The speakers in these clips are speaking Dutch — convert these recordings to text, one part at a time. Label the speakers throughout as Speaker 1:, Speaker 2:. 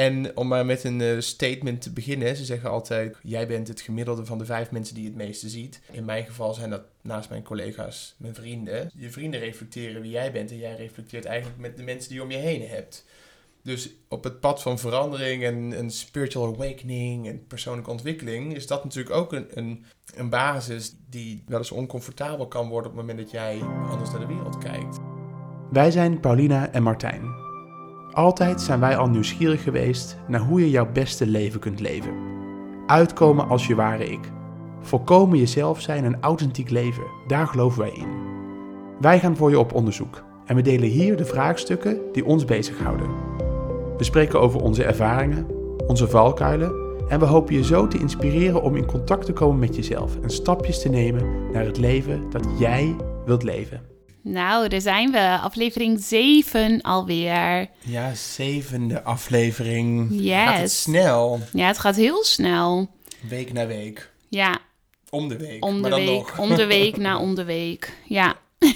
Speaker 1: En om maar met een eh, statement te beginnen. Ze zeggen altijd, jij bent het gemiddelde van de vijf mensen die het meeste ziet. In mijn geval zijn dat naast mijn collega's mijn vrienden. Je vrienden reflecteren wie jij bent en jij reflecteert eigenlijk met de mensen die je om je heen hebt. Dus op het pad van verandering en spiritual awakening en persoonlijke ontwikkeling is dat natuurlijk ook een, een, een basis die wel eens oncomfortabel kan worden op het moment dat jij anders naar de wereld kijkt.
Speaker 2: Wij zijn Paulina en Martijn. Altijd zijn wij al nieuwsgierig geweest naar hoe je jouw beste leven kunt leven. Uitkomen als je ware ik. Volkomen jezelf zijn en authentiek leven, daar geloven wij in. Wij gaan voor je op onderzoek en we delen hier de vraagstukken die ons bezighouden. We spreken over onze ervaringen, onze valkuilen en we hopen je zo te inspireren om in contact te komen met jezelf en stapjes te nemen naar het leven dat jij wilt leven.
Speaker 3: Nou, daar zijn we. Aflevering 7 alweer.
Speaker 1: Ja, zevende aflevering.
Speaker 3: Yes.
Speaker 1: Gaat het snel?
Speaker 3: Ja, het gaat heel snel.
Speaker 1: Week na week.
Speaker 3: Ja,
Speaker 1: Om de week.
Speaker 3: om de
Speaker 1: maar dan
Speaker 3: week,
Speaker 1: nog.
Speaker 3: om de week na om de week. Ja.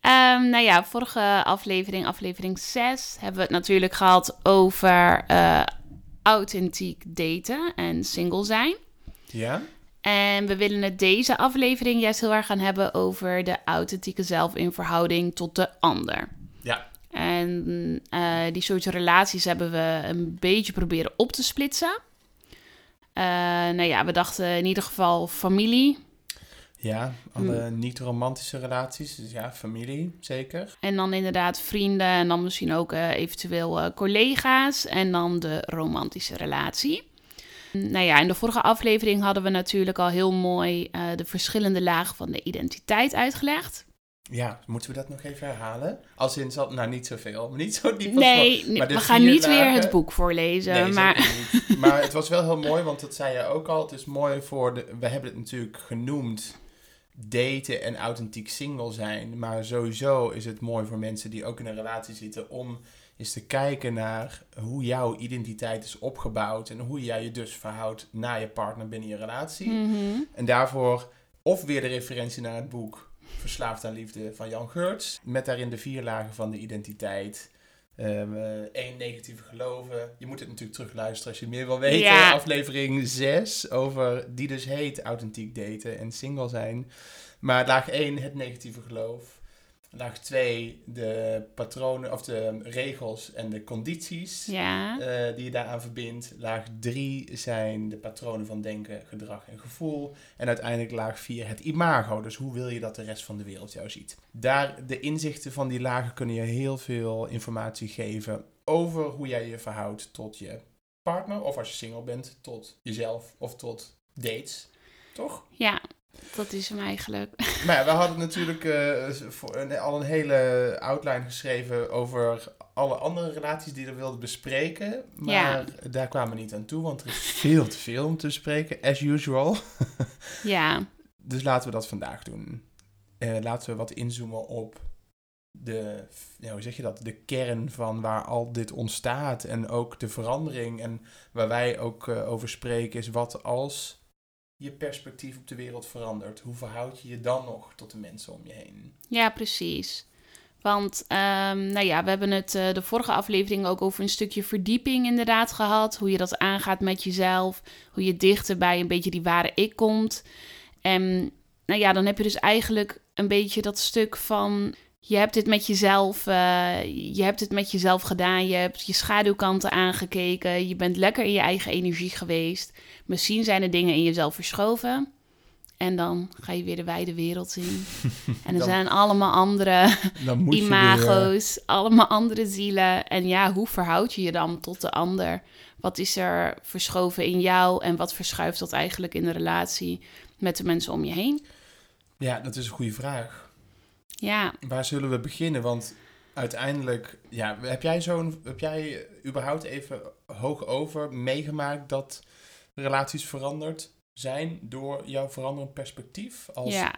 Speaker 3: Ehm, nou ja, vorige aflevering, aflevering 6, hebben we het natuurlijk gehad over eh, authentiek daten en single zijn.
Speaker 1: Ja?
Speaker 3: En we willen het deze aflevering juist heel erg gaan hebben over de authentieke zelf in verhouding tot de ander.
Speaker 1: Ja.
Speaker 3: En eh, die soort relaties hebben we een beetje proberen op te splitsen. Eh, nou ja, we dachten in ieder geval familie.
Speaker 1: Ja, alle niet-romantische relaties. Dus ja, familie, zeker.
Speaker 3: En dan inderdaad vrienden. En dan misschien ook eh, eventueel collega's. En dan de romantische relatie. Nou ja, in de vorige aflevering hadden we natuurlijk al heel mooi eh, de verschillende lagen van de identiteit uitgelegd.
Speaker 1: Ja, moeten we dat nog even herhalen? Als in, zal, nou niet zoveel, maar niet zo diep als
Speaker 3: Nee,
Speaker 1: maar
Speaker 3: we gaan niet weer het boek voorlezen.
Speaker 1: Nee,
Speaker 3: maar
Speaker 1: maar het was wel heel mooi, want dat zei je ook al. Het is mooi voor de. We hebben het natuurlijk genoemd. Daten en authentiek single zijn. Maar sowieso is het mooi voor mensen die ook in een relatie zitten. om eens te kijken naar hoe jouw identiteit is opgebouwd. en hoe jij je dus verhoudt naar je partner binnen je relatie.
Speaker 3: Mhm.
Speaker 1: En daarvoor of weer de referentie naar het boek Verslaafd aan Liefde van Jan Geurts. Met daarin de vier lagen van de identiteit. Eén negatieve geloven. Je moet het natuurlijk terugluisteren als je meer wil weten.
Speaker 3: Ja.
Speaker 1: Aflevering 6 over die dus heet authentiek daten en single zijn. Maar laag 1 het negatieve geloof. Laag 2 de patronen of de regels en de condities
Speaker 3: ja.
Speaker 1: eh, die je daaraan verbindt. Laag 3 zijn de patronen van denken, gedrag en gevoel. En uiteindelijk laag 4 het imago. Dus hoe wil je dat de rest van de wereld jou ziet? Daar, de inzichten van die lagen kunnen je heel veel informatie geven over hoe jij je verhoudt tot je partner. Of als je single bent, tot jezelf of tot dates. Toch?
Speaker 3: ja, dat is hem eigenlijk.
Speaker 1: Maar ja, we hadden natuurlijk eh, al een hele outline geschreven over alle andere relaties die we wilden bespreken. Maar
Speaker 3: Ja.
Speaker 1: daar kwamen we niet aan toe, want er is veel te veel om te bespreken, as usual.
Speaker 3: Ja,
Speaker 1: Dus laten we dat vandaag doen. Eh, laten we wat inzoomen op de, ja, hoe zeg je dat, de kern van waar al dit ontstaat. En ook de verandering. En waar wij ook eh, over spreken is wat als je perspectief op de wereld verandert. Hoe verhoud je je dan nog tot de mensen om je heen?
Speaker 3: ja, precies. Want, ehm, nou ja, we hebben het eh, de vorige aflevering ook over een stukje verdieping inderdaad gehad. Hoe je dat aangaat met jezelf. Hoe je dichter bij een beetje die ware ik komt. En, nou ja, dan heb je dus eigenlijk een beetje dat stuk van... Je hebt dit met jezelf, eh, je hebt het met jezelf gedaan. Je hebt je schaduwkanten aangekeken. Je bent lekker in je eigen energie geweest. Misschien zijn er dingen in jezelf verschoven. En dan ga je weer de wijde wereld in. En er
Speaker 1: Dan-
Speaker 3: zijn allemaal andere
Speaker 1: weer,
Speaker 3: imago's, allemaal andere zielen. En ja, hoe verhoud je je dan tot de ander? Wat is er verschoven in jou en wat verschuift dat eigenlijk in de relatie met de mensen om je heen?
Speaker 1: Ja, dat is een goede vraag.
Speaker 3: Ja,
Speaker 1: Waar zullen we beginnen? Want uiteindelijk, ja, heb jij zo'n, heb jij überhaupt even hoog over meegemaakt dat relaties veranderd zijn door jouw veranderend perspectief als
Speaker 3: ja,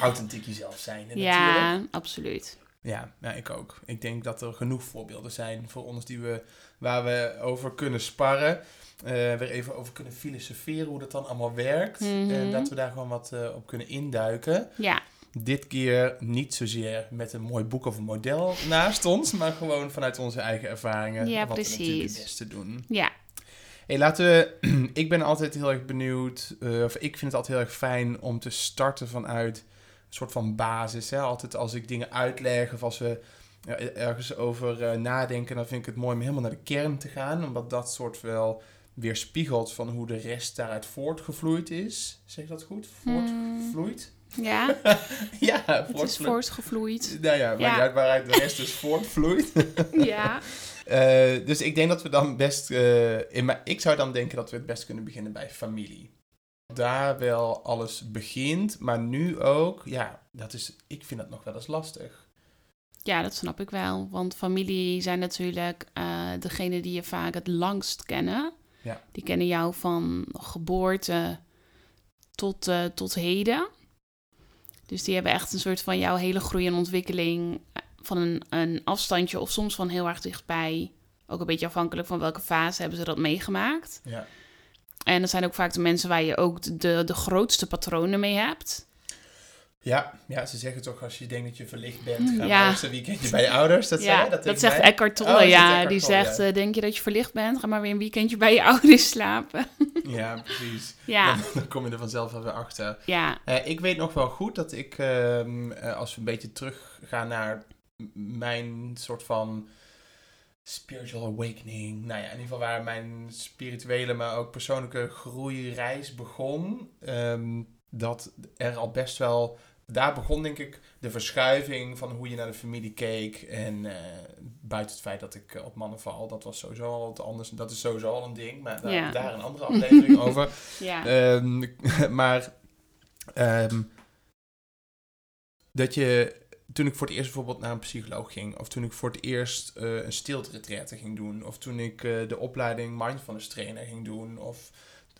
Speaker 1: authentiek jezelf zijn? natuurlijk.
Speaker 3: ja, absoluut.
Speaker 1: Ja, ja, ik ook. Ik denk dat er genoeg voorbeelden zijn voor ons die we, waar we over kunnen sparren. eh, weer even over kunnen filosoferen hoe dat dan allemaal werkt.
Speaker 3: Mhm.
Speaker 1: En dat we daar gewoon wat eh, op kunnen induiken.
Speaker 3: Ja,
Speaker 1: Dit keer niet zozeer met een mooi boek of een model naast ons, maar gewoon vanuit onze eigen ervaringen.
Speaker 3: Ja,
Speaker 1: wat we natuurlijk
Speaker 3: precies.
Speaker 1: het beste doen.
Speaker 3: Ja,
Speaker 1: Hey, laten we. ik ben altijd heel erg benieuwd, eh, of ik vind het altijd heel erg fijn om te starten vanuit een soort van basis. Hè? Altijd als ik dingen uitleg of als we ja, ergens over eh, nadenken, dan vind ik het mooi om helemaal naar de kern te gaan, omdat dat soort wel weerspiegelt van hoe de rest daaruit voortgevloeid is. Zeg ik dat goed? Voortgevloeid?
Speaker 3: Ja
Speaker 1: ja,
Speaker 3: het is voortgevloeid.
Speaker 1: Nou ja, maakt
Speaker 3: Ja.
Speaker 1: uit waaruit de rest dus voortvloeit.
Speaker 3: Ja.
Speaker 1: Eh, dus ik denk dat we dan best. eh, in mijn, ik zou dan denken dat we het best kunnen beginnen bij familie. Daar wel alles begint, maar nu ook, ja, dat is, ik vind dat nog wel eens lastig.
Speaker 3: ja, dat snap ik wel. Want familie zijn natuurlijk eh degene die je vaak het langst kennen.
Speaker 1: Ja.
Speaker 3: Die kennen jou van geboorte tot, tot heden. Dus die hebben echt een soort van jouw hele groei en ontwikkeling eh, van een, een afstandje of soms van heel erg dichtbij. Ook een beetje afhankelijk van welke fase hebben ze dat meegemaakt.
Speaker 1: Ja.
Speaker 3: En dat zijn ook vaak de mensen waar je ook de, de grootste patronen mee hebt.
Speaker 1: Ja, ja, ze zeggen toch als je denkt dat je verlicht bent, ga
Speaker 3: Ja.
Speaker 1: maar een weekendje bij je ouders. Dat, zei
Speaker 3: ja, dat,
Speaker 1: tegen
Speaker 3: zegt? Eckhart Tolle,
Speaker 1: Oh, dat zegt
Speaker 3: ja.
Speaker 1: Eckhart
Speaker 3: die
Speaker 1: Tolle,
Speaker 3: zegt,
Speaker 1: ja.
Speaker 3: eh, denk je dat je verlicht bent? Ga maar weer een weekendje bij je ouders slapen.
Speaker 1: Ja, precies.
Speaker 3: ja,
Speaker 1: Dan, dan kom je er vanzelf wel weer achter.
Speaker 3: ja,
Speaker 1: Eh, ik weet nog wel goed dat ik, ehm, eh, als we een beetje teruggaan naar mijn soort van spiritual awakening, nou ja, in ieder geval waar mijn spirituele, maar ook persoonlijke groeireis begon, ehm, dat er al best wel, daar begon denk ik de verschuiving van hoe je naar de familie keek en eh, buiten het feit dat ik eh, op mannen val, dat was sowieso al wat anders, dat is sowieso al een ding, maar daar,
Speaker 3: Ja.
Speaker 1: daar een andere aflevering over.
Speaker 3: ja.
Speaker 1: Ehm, maar ehm, dat je, toen ik voor het eerst bijvoorbeeld naar een psycholoog ging, of toen ik voor het eerst eh, een stilteretraite ging doen, of toen ik de opleiding mindfulness trainer ging doen, of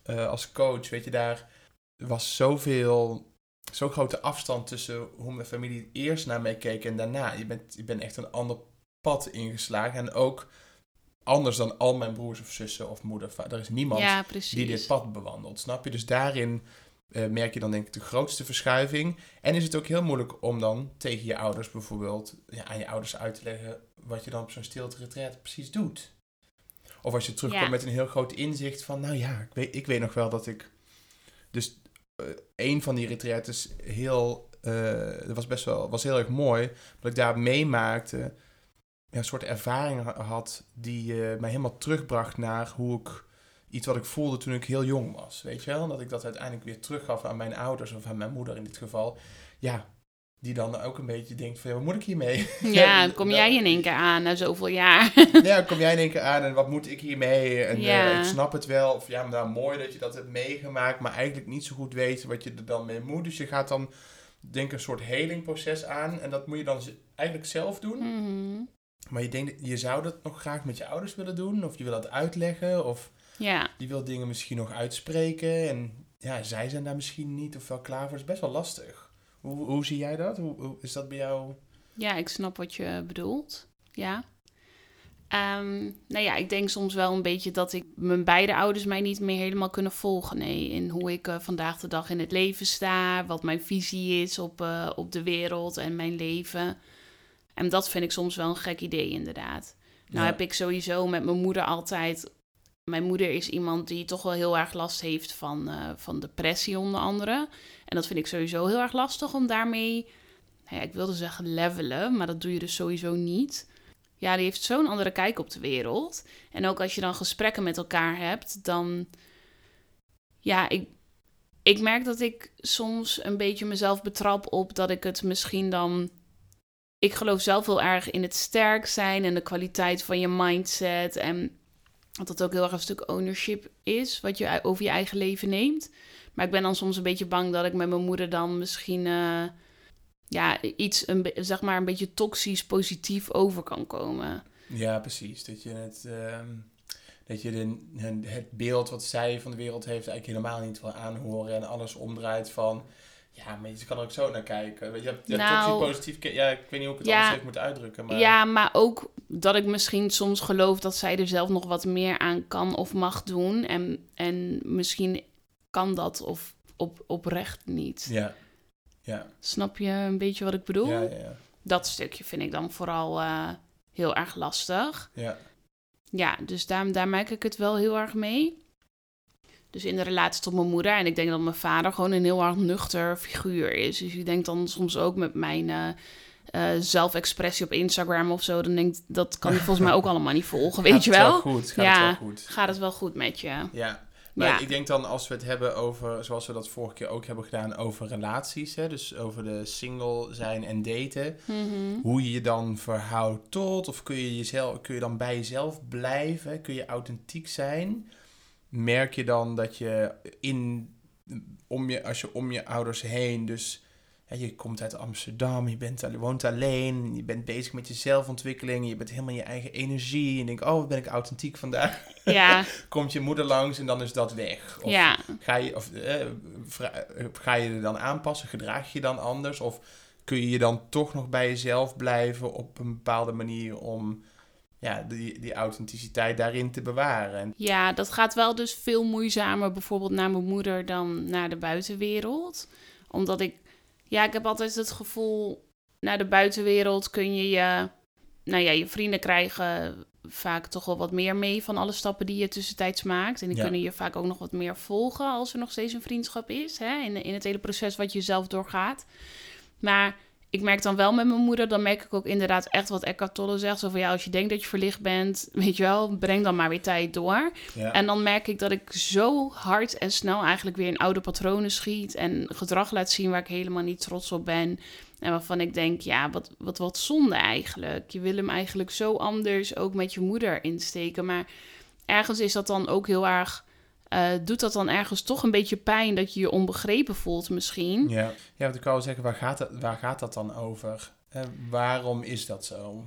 Speaker 1: als coach, weet je, daar was zoveel, zo'n grote afstand tussen hoe mijn familie eerst naar mij keek en daarna. Je bent, je bent echt een ander pad ingeslagen en ook anders dan al mijn broers of zussen of moeder. Er is niemand
Speaker 3: ja,
Speaker 1: die dit pad bewandelt, snap je? Dus daarin eh, merk je dan denk ik de grootste verschuiving. En is het ook heel moeilijk om dan tegen je ouders bijvoorbeeld, ja, aan je ouders uit te leggen wat je dan op zo'n stilte retreat precies doet. Of als je terugkomt
Speaker 3: Ja.
Speaker 1: met een heel groot inzicht van, nou ja, ik weet, ik weet nog wel dat ik... Dus een van die retreats heel, eh, dat was best wel, was heel erg mooi, dat ik daar meemaakte, ja, een soort ervaring ha- had die eh, mij helemaal terugbracht naar hoe ik iets wat ik voelde toen ik heel jong was. Weet je wel? Dat ik dat uiteindelijk weer teruggaf aan mijn ouders of aan mijn moeder in dit geval. Ja, die dan ook een beetje denkt van, ja, wat moet ik hiermee?
Speaker 3: Ja, dan kom
Speaker 1: dat-
Speaker 3: jij in één keer aan na zoveel jaar.
Speaker 1: Ja, kom jij in één keer aan en wat moet ik hiermee? En
Speaker 3: Ja.
Speaker 1: eh, ik snap het wel. Of ja, maar nou, mooi dat je dat hebt meegemaakt, maar eigenlijk niet zo goed weet wat je er dan mee moet. Dus je gaat dan, denk ik, een soort helingproces aan. En dat moet je dan eigenlijk zelf doen.
Speaker 3: Mhm.
Speaker 1: Maar je denkt, je zou dat nog graag met je ouders willen doen. Of je wil dat uitleggen. Of
Speaker 3: Ja,
Speaker 1: die wil dingen misschien nog uitspreken. En ja, zij zijn daar misschien niet of wel klaar voor. Het is best wel lastig. Hoe, hoe zie jij dat? Hoe, hoe is dat bij jou?
Speaker 3: ja, ik snap wat je bedoelt. Ja. Ehm, nou ja, ik denk soms wel een beetje dat ik mijn beide ouders mij niet meer helemaal kunnen volgen. Nee, in hoe ik eh, vandaag de dag in het leven sta, wat mijn visie is op, eh, op de wereld en mijn leven. En dat vind ik soms wel een gek idee, inderdaad. Nou
Speaker 1: Ja.
Speaker 3: heb ik sowieso met mijn moeder altijd. Mijn moeder is iemand die toch wel heel erg last heeft van, eh, van depressie, onder andere. En dat vind ik sowieso heel erg lastig om daarmee. Nou ja, ik wilde zeggen levelen, maar dat doe je dus sowieso niet. Ja, die heeft zo'n andere kijk op de wereld. En ook als je dan gesprekken met elkaar hebt, dan. Ja, ik, ik merk dat ik soms een beetje mezelf betrap op dat ik het misschien dan ik geloof zelf heel erg in het sterk zijn en de kwaliteit van je mindset. En dat dat ook heel erg een stuk ownership is, wat je over je eigen leven neemt. Maar ik ben dan soms een beetje bang dat ik met mijn moeder dan misschien eh, ja, iets, een, zeg maar, een beetje toxisch positief over kan komen.
Speaker 1: Ja, precies. Dat je het, ehm, dat je de, het beeld wat zij van de wereld heeft eigenlijk helemaal niet wil aanhoren. En alles omdraait van, ja, maar je kan er ook zo naar kijken. Je hebt, je hebt
Speaker 3: Nou,
Speaker 1: positief, ja, ik weet niet hoe ik het
Speaker 3: ja,
Speaker 1: anders even moet uitdrukken. Maar
Speaker 3: Ja, maar ook dat ik misschien soms geloof dat zij er zelf nog wat meer aan kan of mag doen. En, en misschien kan dat of op, oprecht niet.
Speaker 1: ja. Ja.
Speaker 3: Snap je een beetje wat ik bedoel?
Speaker 1: Ja, ja, ja.
Speaker 3: Dat stukje vind ik dan vooral eh, heel erg lastig.
Speaker 1: ja.
Speaker 3: Ja, dus daar, daar merk ik het wel heel erg mee. Dus in de relatie tot mijn moeder. En ik denk dat mijn vader gewoon een heel erg nuchter figuur is. Dus ik denk dan soms ook met mijn eh, eh, zelfexpressie op Instagram of zo. Dan denk ik, dat kan hij volgens mij ook allemaal niet volgen, weet
Speaker 1: Gaat
Speaker 3: je
Speaker 1: het
Speaker 3: wel?
Speaker 1: goed? Gaat
Speaker 3: Ja.
Speaker 1: het wel goed?
Speaker 3: Gaat het wel goed met je?
Speaker 1: Ja. Maar
Speaker 3: Ja.
Speaker 1: ik denk dan als we het hebben over, zoals we dat vorige keer ook hebben gedaan, over relaties. Hè? Dus over de single zijn en daten.
Speaker 3: Mhm.
Speaker 1: Hoe je je dan verhoudt tot, of kun je, jezelf, kun je dan bij jezelf blijven? Kun je authentiek zijn? Merk je dan dat je in, om je, als je om je ouders heen, dus je komt uit Amsterdam, je bent, je woont alleen, je bent bezig met je zelfontwikkeling, je bent helemaal in je eigen energie. En je denkt, oh, wat ben ik authentiek vandaag.
Speaker 3: Ja,
Speaker 1: Komt je moeder langs en dan is dat weg. Of
Speaker 3: ja.
Speaker 1: Ga je, of, eh, eh, ga je er dan aanpassen? Gedraag je je dan anders? Of kun je je dan toch nog bij jezelf blijven op een bepaalde manier om ja, die, die authenticiteit daarin te bewaren? En,
Speaker 3: Ja, dat gaat wel dus veel moeizamer bijvoorbeeld naar mijn moeder dan naar de buitenwereld. Omdat ik, ja, ik heb altijd het gevoel, naar de buitenwereld kun je je, nou ja, je vrienden krijgen vaak toch wel wat meer mee van alle stappen die je tussentijds maakt. En die
Speaker 1: Ja.
Speaker 3: kunnen je vaak ook nog wat meer volgen als er nog steeds een vriendschap is, hè, in, in het hele proces wat je zelf doorgaat. Maar ik merk dan wel met mijn moeder, dan merk ik ook inderdaad echt wat Eckhart Tolle zegt. Zo van ja, als je denkt dat je verlicht bent, weet je wel, breng dan maar weer tijd door.
Speaker 1: ja.
Speaker 3: En dan merk ik dat ik zo hard en snel eigenlijk weer in oude patronen schiet en gedrag laat zien waar ik helemaal niet trots op ben. En waarvan ik denk, ja, wat, wat, wat zonde eigenlijk. Je wil hem eigenlijk zo anders ook met je moeder insteken. Maar ergens is dat dan ook heel erg, eh, doet dat dan ergens toch een beetje pijn dat je je onbegrepen voelt misschien.
Speaker 1: ja. ja, wat ik wou zeggen, waar gaat dat, waar gaat dat dan over? Eh, waarom is dat zo?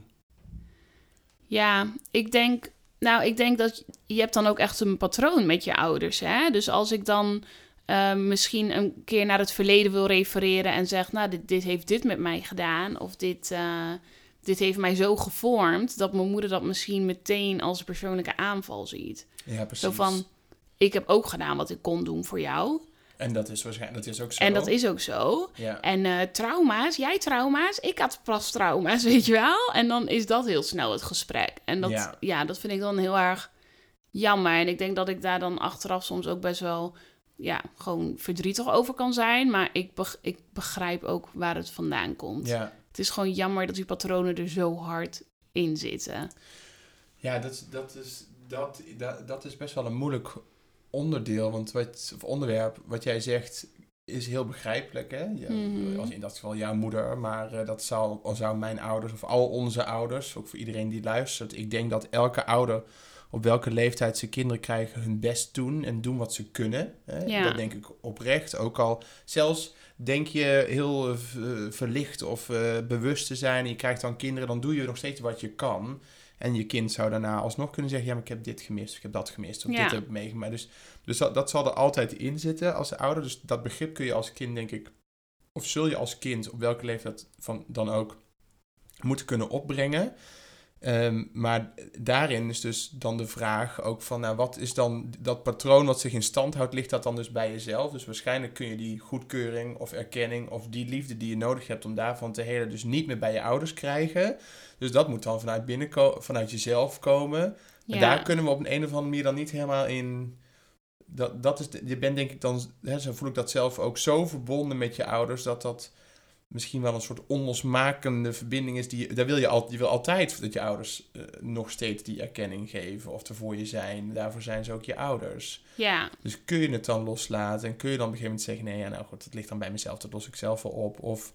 Speaker 3: Ja, ik denk, nou, ik denk dat je hebt dan ook echt een patroon met je ouders. Hè? Dus als ik dan eh, misschien een keer naar het verleden wil refereren en zeg, nou, dit, dit heeft dit met mij gedaan, of dit, dit heeft mij zo gevormd, dat mijn moeder dat misschien meteen als persoonlijke aanval ziet.
Speaker 1: Ja, precies.
Speaker 3: Zo van, ik heb ook gedaan wat ik kon doen voor jou.
Speaker 1: En dat is waarschijnlijk, dat is ook zo.
Speaker 3: En dat is ook zo.
Speaker 1: Ja.
Speaker 3: En eh, trauma's, jij trauma's, ik had pas trauma's, weet je wel? En dan is dat heel snel het gesprek. En dat,
Speaker 1: Ja.
Speaker 3: ja. dat vind ik dan heel erg jammer. En ik denk dat ik daar dan achteraf soms ook best wel, ja, gewoon verdrietig over kan zijn. Maar ik, beg- ik begrijp ook waar het vandaan komt.
Speaker 1: ja.
Speaker 3: Het is gewoon jammer dat die patronen er zo hard in zitten.
Speaker 1: Ja, dat, dat, is, dat, dat, dat is best wel een moeilijk onderdeel. Want wat, of onderwerp, wat jij zegt, is heel begrijpelijk. Hè? Ja,
Speaker 3: Mhm.
Speaker 1: als in dat geval jouw moeder, maar eh, dat zou, al zou mijn ouders of al onze ouders, ook voor iedereen die luistert. Ik denk dat elke ouder op welke leeftijd ze kinderen krijgen hun best doen en doen wat ze kunnen. Hè?
Speaker 3: Ja.
Speaker 1: Dat denk ik oprecht. Ook al zelfs denk je heel eh, v- verlicht of eh, bewust te zijn en je krijgt dan kinderen, dan doe je nog steeds wat je kan. En je kind zou daarna alsnog kunnen zeggen: Ja, maar ik heb dit gemist, of ik heb dat gemist, of
Speaker 3: Ja.
Speaker 1: dit heb ik meegemaakt. Dus, dus dat, dat zal er altijd in zitten als ouder. Dus dat begrip kun je als kind, denk ik, of zul je als kind, op welke leeftijd van, dan ook, moeten kunnen opbrengen. Ehm, maar daarin is dus dan de vraag ook van, nou, wat is dan dat patroon wat zich in stand houdt, ligt dat dan dus bij jezelf? Dus waarschijnlijk kun je die goedkeuring of erkenning of die liefde die je nodig hebt om daarvan te helen, dus niet meer bij je ouders krijgen. Dus dat moet dan vanuit binnen vanuit jezelf komen. En daar kunnen we op een, een of andere manier dan niet helemaal in. Dat, dat is, de- je bent denk ik dan, hè, zo voel ik dat zelf ook, zo verbonden met je ouders dat dat misschien wel een soort onlosmakende verbinding is. Die, daar wil je, al, je wil altijd dat je ouders eh, nog steeds die erkenning geven of er voor je zijn. Daarvoor zijn ze ook je ouders.
Speaker 3: Ja,
Speaker 1: Dus kun je het dan loslaten en kun je dan op een gegeven moment zeggen: nee, ja, nou goed, het ligt dan bij mezelf, dat los ik zelf wel op. Of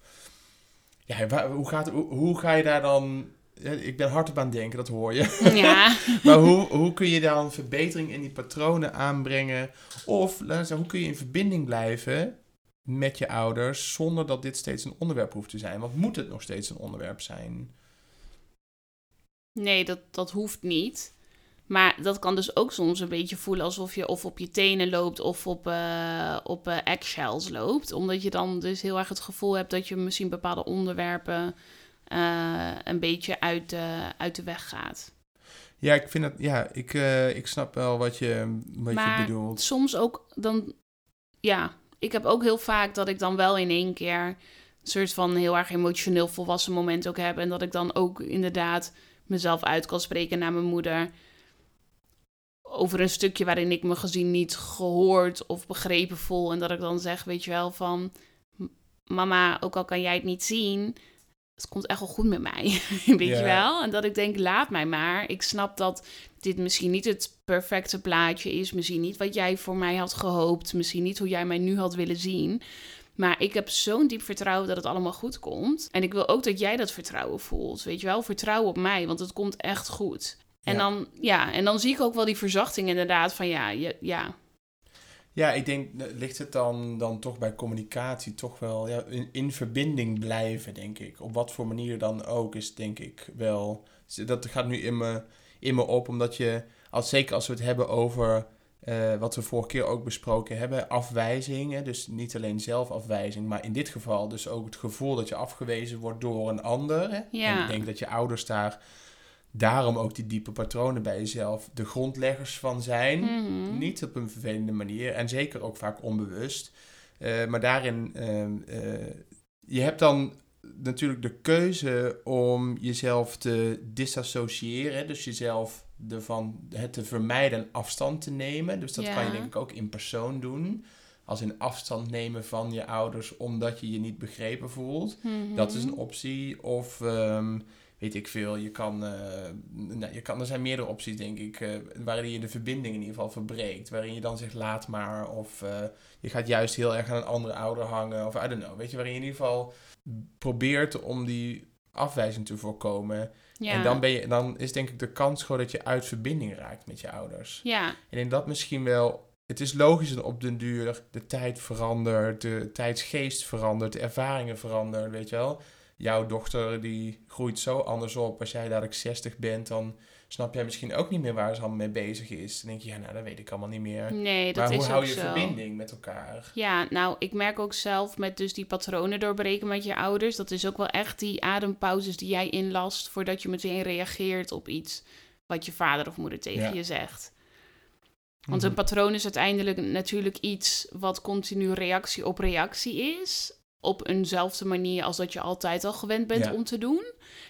Speaker 1: ja, waar- hoe, gaat, hoe, hoe ga je daar dan. Ik ben hard op aan het denken, dat hoor je.
Speaker 3: ja.
Speaker 1: Maar hoe, hoe kun je dan verbetering in die patronen aanbrengen? Of hoe kun je in verbinding blijven met je ouders zonder dat dit steeds een onderwerp hoeft te zijn? Want moet het nog steeds een onderwerp zijn?
Speaker 3: Nee, dat, dat hoeft niet. Maar dat kan dus ook soms een beetje voelen alsof je of op je tenen loopt of op, eh op eh, eggshells loopt. Omdat je dan dus heel erg het gevoel hebt dat je misschien bepaalde onderwerpen eh, een beetje uit de, uit de weg gaat.
Speaker 1: Ja, ik vind dat, ja, ik, ik snap wel wat je, wat
Speaker 3: Maar
Speaker 1: je bedoelt.
Speaker 3: Soms ook dan, ja, ik heb ook heel vaak dat ik dan wel in één keer een soort van heel erg emotioneel volwassen moment ook heb. En dat ik dan ook inderdaad mezelf uit kan spreken naar mijn moeder. Over een stukje waarin ik me gezien niet gehoord of begrepen voel. En dat ik dan zeg, weet je wel, van mama, ook al kan jij het niet zien, het komt echt wel goed met mij. Weet je wel? En dat ik denk, laat mij maar. Ik snap dat dit misschien niet het perfecte plaatje is. Misschien niet wat jij voor mij had gehoopt. Misschien niet hoe jij mij nu had willen zien. Maar ik heb zo'n diep vertrouwen dat het allemaal goed komt. En ik wil ook dat jij dat vertrouwen voelt. Weet je wel? Vertrouwen op mij, want het komt echt goed. En, dan, ja, en dan zie ik ook wel die verzachting inderdaad van ja, je, ja,
Speaker 1: ja, ik denk, ligt het dan, dan toch bij communicatie toch wel ja, in, in verbinding blijven, denk ik. Op wat voor manier dan ook is, denk ik wel. Dat gaat nu in me, in me op, omdat je, als, zeker als we het hebben over uh, wat we vorige keer ook besproken hebben, afwijzing. Hè? Dus niet alleen zelfafwijzing, maar in dit geval dus ook het gevoel dat je afgewezen wordt door een ander. Hè?
Speaker 3: Ja.
Speaker 1: En ik denk dat je ouders daar daarom ook die diepe patronen bij jezelf de grondleggers van zijn.
Speaker 3: Mhm.
Speaker 1: Niet op een vervelende manier en zeker ook vaak onbewust. Uh, maar daarin, uh, je hebt dan natuurlijk de keuze om jezelf te disassociëren. Dus jezelf ervan het te vermijden en afstand te nemen. Dus dat kan je denk ik ook in persoon doen. Als in afstand nemen van je ouders omdat je je niet begrepen voelt.
Speaker 3: Mhm.
Speaker 1: Dat is een optie. Of um, weet ik veel. Je kan, uh, nou, je kan, er zijn meerdere opties, denk ik, uh, waarin je de verbinding in ieder geval verbreekt. Waarin je dan zegt, laat maar. Of uh, je gaat juist heel erg aan een andere ouder hangen. Of I don't know. Weet je, waarin je in ieder geval probeert om die afwijzing te voorkomen.
Speaker 3: Ja.
Speaker 1: En dan, ben je, dan is denk ik de kans gewoon dat je uit verbinding raakt met je ouders.
Speaker 3: Ja.
Speaker 1: En in dat misschien wel... Het is logisch dat op den duur de tijd verandert, de tijdsgeest verandert, de ervaringen veranderen, weet je wel jouw dochter die groeit zo anders op. Als jij dadelijk 60 bent, dan snap jij misschien ook niet meer waar ze allemaal mee bezig is. Dan denk je, ja, nou, dat weet ik allemaal niet meer.
Speaker 3: Nee, dat
Speaker 1: maar
Speaker 3: is
Speaker 1: hoe hou je
Speaker 3: zo.
Speaker 1: verbinding met elkaar?
Speaker 3: Ja, nou, ik merk ook zelf met dus die patronen doorbreken met je ouders. Dat is ook wel echt die adempauzes die jij inlast voordat je meteen reageert op iets wat je vader of moeder tegen
Speaker 1: Ja.
Speaker 3: je zegt. Want
Speaker 1: Mhm.
Speaker 3: een patroon is uiteindelijk natuurlijk iets wat continu reactie op reactie is. Op eenzelfde manier als dat je altijd al gewend bent
Speaker 1: Ja.
Speaker 3: om te doen.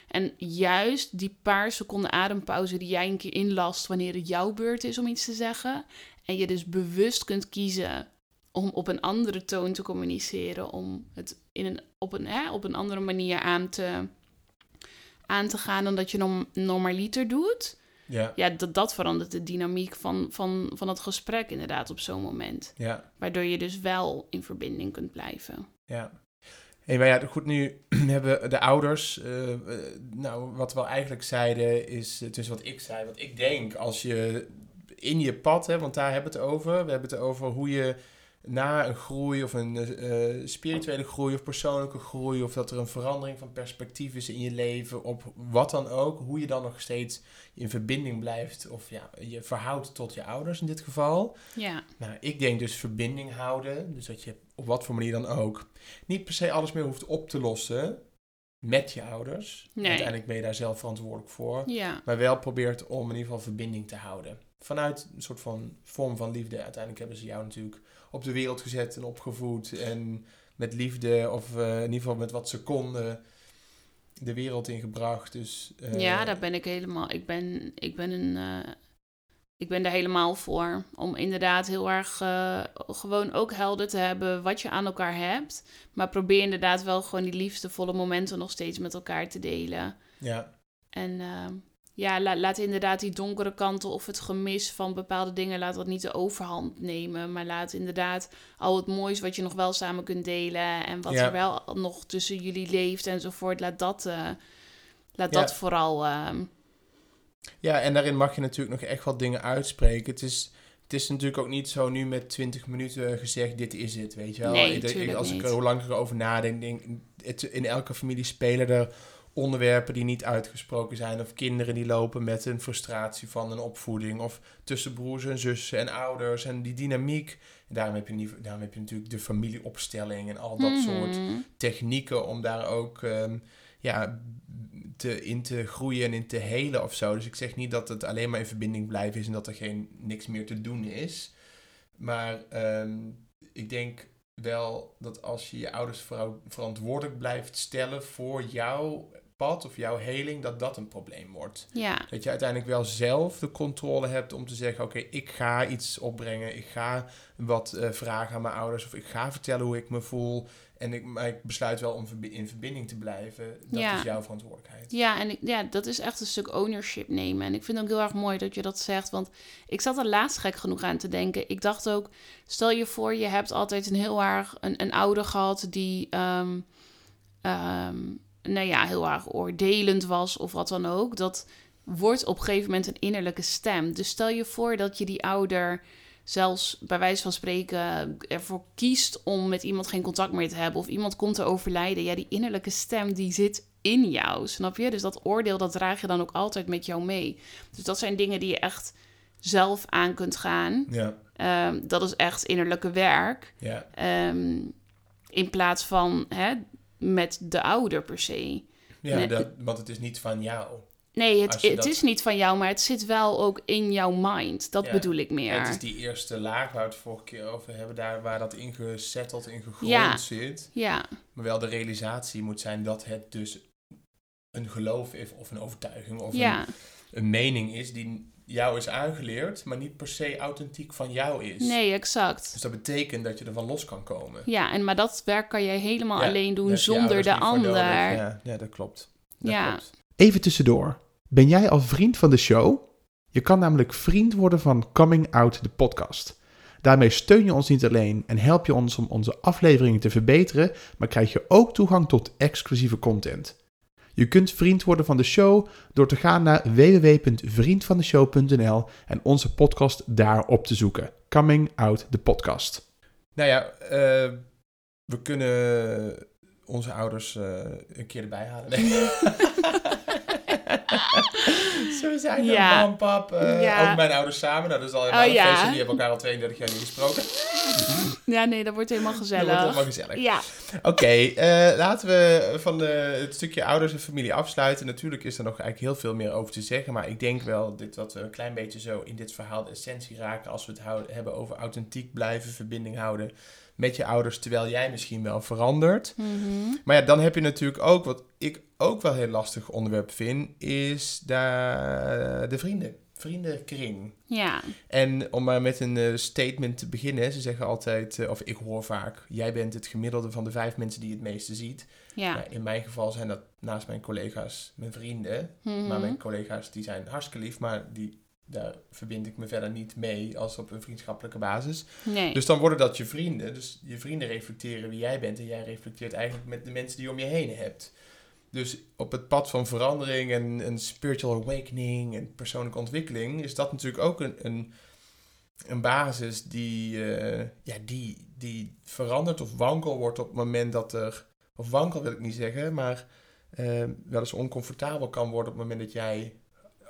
Speaker 3: En juist die paar seconden adempauze die jij een keer inlast wanneer het jouw beurt is om iets te zeggen. En je dus bewust kunt kiezen om op een andere toon te communiceren. Om het in een, op, een, hè, op een andere manier aan te, aan te gaan dan dat je norm, normaliter doet.
Speaker 1: Ja,
Speaker 3: Ja, dat, dat verandert de dynamiek van, van, van het gesprek inderdaad op zo'n moment.
Speaker 1: ja,
Speaker 3: Waardoor je dus wel in verbinding kunt blijven.
Speaker 1: ja. Hey, maar ja, goed, nu hebben de ouders, eh, eh, nou, wat we eigenlijk zeiden, is, het is wat ik zei, wat ik denk, als je in je pad, hè, want daar hebben we het over, we hebben het over hoe je na een groei of een eh, spirituele groei of persoonlijke groei, of dat er een verandering van perspectief is in je leven, op wat dan ook, hoe je dan nog steeds in verbinding blijft, of ja, je verhoudt tot je ouders in dit geval.
Speaker 3: Ja,
Speaker 1: Nou, ik denk dus verbinding houden. Dus dat je op wat voor manier dan ook niet per se alles meer hoeft op te lossen met je ouders.
Speaker 3: Nee.
Speaker 1: Uiteindelijk ben je daar zelf verantwoordelijk voor.
Speaker 3: ja,
Speaker 1: Maar wel probeert om in ieder geval verbinding te houden. Vanuit een soort van vorm van liefde. Uiteindelijk hebben ze jou natuurlijk op de wereld gezet en opgevoed. En met liefde, of eh, in ieder geval met wat ze konden, de wereld ingebracht. Dus, eh,
Speaker 3: ja, daar ben ik helemaal. Ik ben, ik ben een. eh, ik ben er helemaal voor. Om inderdaad heel erg gewoon ook helder te hebben wat je aan elkaar hebt. Maar probeer inderdaad wel gewoon die liefdevolle momenten nog steeds met elkaar te delen.
Speaker 1: Ja,
Speaker 3: En ja, la- laat inderdaad die donkere kanten of het gemis van bepaalde dingen, laat dat niet de overhand nemen. Maar laat inderdaad al het moois wat je nog wel samen kunt delen en wat
Speaker 1: Ja.
Speaker 3: er wel nog tussen jullie leeft enzovoort, laat dat, eh, laat
Speaker 1: Ja.
Speaker 3: dat vooral... eh,
Speaker 1: Ja, en daarin mag je natuurlijk nog echt wat dingen uitspreken. Het is, het is natuurlijk ook niet zo nu met 20 minuten gezegd, dit is het, weet je wel.
Speaker 3: Nee,
Speaker 1: Ik als ik er hoe langer erover nadenk, denk het, in elke familie spelen er onderwerpen die niet uitgesproken zijn. Of kinderen die lopen met een frustratie van een opvoeding. Of tussen broers en zussen en ouders. En die dynamiek. En daarom heb je, niet, daarom heb je natuurlijk de familieopstelling en al dat soort
Speaker 3: mhm.
Speaker 1: technieken om daar ook ehm, ja, te, in te groeien en in te helen of zo. Dus ik zeg niet dat het alleen maar in verbinding blijven is en dat er geen niks meer te doen is. Maar ehm, ik denk wel dat als je je ouders verantwoordelijk blijft stellen voor jouw pad of jouw heling, dat dat een probleem wordt.
Speaker 3: Ja,
Speaker 1: Dat je uiteindelijk wel zelf de controle hebt om te zeggen: Oké, ik ga iets opbrengen. Ik ga wat eh, vragen aan mijn ouders. Of ik ga vertellen hoe ik me voel. En ik, maar ik besluit wel om in verbinding te blijven. Dat
Speaker 3: Ja.
Speaker 1: is jouw verantwoordelijkheid.
Speaker 3: ja en ik, ja, dat is echt een stuk ownership nemen. En ik vind het ook heel erg mooi dat je dat zegt. Want ik zat er laatst gek genoeg aan te denken. Ik dacht ook, stel je voor, je hebt altijd een heel erg een, een ouder gehad die, ehm, nou ja, heel erg oordelend was of wat dan ook. Dat wordt op een gegeven moment een innerlijke stem. Dus stel je voor dat je die ouder zelfs bij wijze van spreken ervoor kiest om met iemand geen contact meer te hebben of iemand komt te overlijden. Ja, die innerlijke stem die zit in jou, snap je? Dus dat oordeel dat draag je dan ook altijd met jou mee. Dus dat zijn dingen die je echt zelf aan kunt gaan.
Speaker 1: Ja,
Speaker 3: Ehm, dat is echt innerlijke werk.
Speaker 1: ja,
Speaker 3: Ehm, in plaats van hè, met de ouder per se.
Speaker 1: ja
Speaker 3: Nee,
Speaker 1: dat, want het is niet van jou.
Speaker 3: Nee, het, het
Speaker 1: dat-
Speaker 3: is niet van jou, maar het zit wel ook in jouw mind. Dat
Speaker 1: Ja.
Speaker 3: bedoel ik meer.
Speaker 1: Het is die eerste laag waar we het vorige keer over hebben, daar waar dat ingezetteld, in gegrond
Speaker 3: Ja.
Speaker 1: zit.
Speaker 3: Ja,
Speaker 1: Maar wel de realisatie moet zijn dat het dus een geloof is, of een overtuiging, of
Speaker 3: ja,
Speaker 1: een, een mening is die jou is aangeleerd, maar niet per se authentiek van jou is.
Speaker 3: nee, exact.
Speaker 1: Dus dat betekent dat je ervan los kan komen.
Speaker 3: Ja, en maar dat werk kan jij helemaal
Speaker 1: Ja,
Speaker 3: alleen doen
Speaker 1: je
Speaker 3: zonder de ander.
Speaker 1: Ja, ja, dat klopt. Dat
Speaker 3: Ja.
Speaker 1: klopt.
Speaker 2: Even tussendoor. Ben jij al vriend van de show? Je kan namelijk vriend worden van Coming Out, de podcast. Daarmee steun je ons niet alleen en help je ons om onze afleveringen te verbeteren, maar krijg je ook toegang tot exclusieve content. Je kunt vriend worden van de show door te gaan naar www.vriendvandeshow.nl en onze podcast daar op te zoeken. Coming Out, de podcast.
Speaker 1: Nou ja, eh, we kunnen onze ouders eh, een keer erbij halen. Nee. Zo zijn
Speaker 3: Ja.
Speaker 1: mam, pap. eh,
Speaker 3: Ja.
Speaker 1: Ook mijn ouders samen. Nou, dat is al helemaal
Speaker 3: Oh,
Speaker 1: een
Speaker 3: ja.
Speaker 1: feestje. Die hebben elkaar al 32 jaar niet gesproken.
Speaker 3: Ja, nee, dat wordt helemaal
Speaker 1: Dat
Speaker 3: gezellig.
Speaker 1: wordt helemaal gezellig.
Speaker 3: Ja,
Speaker 1: Oké, eh, laten we van de, het stukje ouders en familie afsluiten. Natuurlijk is er nog eigenlijk heel veel meer over te zeggen. Maar ik denk wel dit, dat we een klein beetje zo in dit verhaal de essentie raken. Als we het houden, hebben over authentiek blijven, verbinding houden met je ouders. Terwijl jij misschien wel verandert.
Speaker 3: Mhm.
Speaker 1: Maar ja, dan heb je natuurlijk ook, wat ik ook wel heel lastig onderwerp vind, is daar de vrienden. Vriendenkring.
Speaker 3: ja,
Speaker 1: En om maar met een eh, statement te beginnen, ze zeggen altijd, eh, of ik hoor vaak, jij bent het gemiddelde van de vijf mensen die je het meeste ziet.
Speaker 3: ja.
Speaker 1: Nou, in mijn geval zijn dat naast mijn collega's mijn vrienden.
Speaker 3: Mhm.
Speaker 1: Maar mijn collega's die zijn hartstikke lief, maar die, daar verbind ik me verder niet mee als op een vriendschappelijke basis.
Speaker 3: Nee,
Speaker 1: Dus dan worden dat je vrienden. Dus je vrienden reflecteren wie jij bent en jij reflecteert eigenlijk met de mensen die je om je heen hebt. Dus op het pad van verandering en een spiritual awakening en persoonlijke ontwikkeling is dat natuurlijk ook een, een, een basis die, eh, ja, die, die verandert of wankel wordt op het moment dat er, of wankel wil ik niet zeggen, maar eh, wel eens oncomfortabel kan worden op het moment dat jij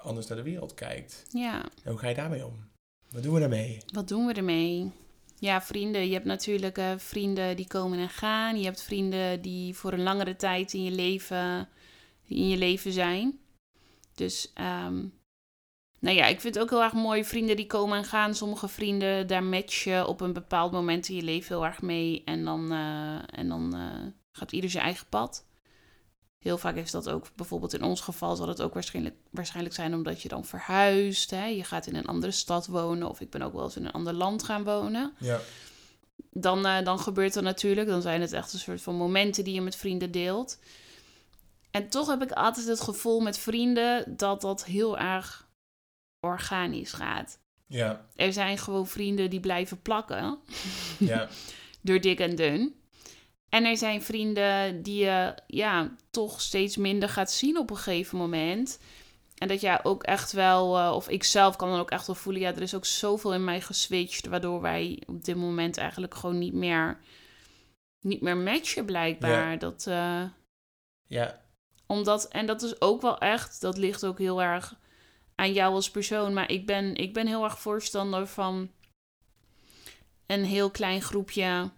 Speaker 1: anders naar de wereld kijkt.
Speaker 3: ja.
Speaker 1: En hoe ga je daarmee om? Wat doen we daarmee?
Speaker 3: Wat doen we ermee? Ja, vrienden. Je hebt natuurlijk eh, vrienden die komen en gaan. Je hebt vrienden die voor een langere tijd in je leven, in je leven zijn. Dus, ehm, nou ja, ik vind het ook heel erg mooi. Vrienden die komen en gaan. Sommige vrienden, daar match je op een bepaald moment in je leven heel erg mee. En dan, eh, en dan eh, gaat ieder zijn eigen pad. Heel vaak is dat ook, bijvoorbeeld in ons geval, zal het ook waarschijnlijk, waarschijnlijk zijn omdat je dan verhuist. Hè? Je gaat in een andere stad wonen of ik ben ook wel eens in een ander land gaan wonen.
Speaker 1: Ja.
Speaker 3: Dan, eh, dan gebeurt er natuurlijk, dan zijn het echt een soort van momenten die je met vrienden deelt. En toch heb ik altijd het gevoel met vrienden dat dat heel erg organisch gaat.
Speaker 1: Ja,
Speaker 3: Er zijn gewoon vrienden die blijven plakken
Speaker 1: ja,
Speaker 3: door dik en dun. En er zijn vrienden die je ja, toch steeds minder gaat zien op een gegeven moment. En dat jij ook echt wel, eh, of ik zelf kan dan ook echt wel voelen, ja, er is ook zoveel in mij geswitcht, waardoor wij op dit moment eigenlijk gewoon niet meer, niet meer matchen blijkbaar.
Speaker 1: Ja.
Speaker 3: Dat, eh,
Speaker 1: ja,
Speaker 3: omdat, en dat is ook wel echt, dat ligt ook heel erg aan jou als persoon. Maar ik ben, ik ben heel erg voorstander van een heel klein groepje,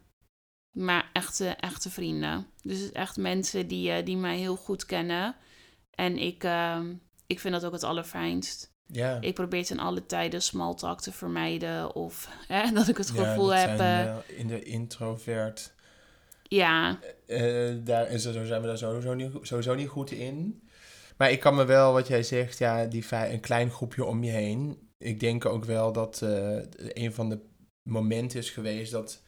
Speaker 3: maar echte, echte vrienden. Dus echt mensen die, eh, die mij heel goed kennen. En ik, eh, ik vind dat ook het allerfijnst.
Speaker 1: Ja.
Speaker 3: Ik probeer ten alle tijden small talk te vermijden. Of hè, dat ik het
Speaker 1: Ja,
Speaker 3: gevoel heb...
Speaker 1: zijn,
Speaker 3: eh,
Speaker 1: eh, in de introvert.
Speaker 3: ja,
Speaker 1: daar is er, zo zijn we daar sowieso niet, sowieso niet goed in. Maar ik kan me wel, wat jij zegt, ja, die een klein groepje om je heen. Ik denk ook wel dat een van de momenten is geweest dat,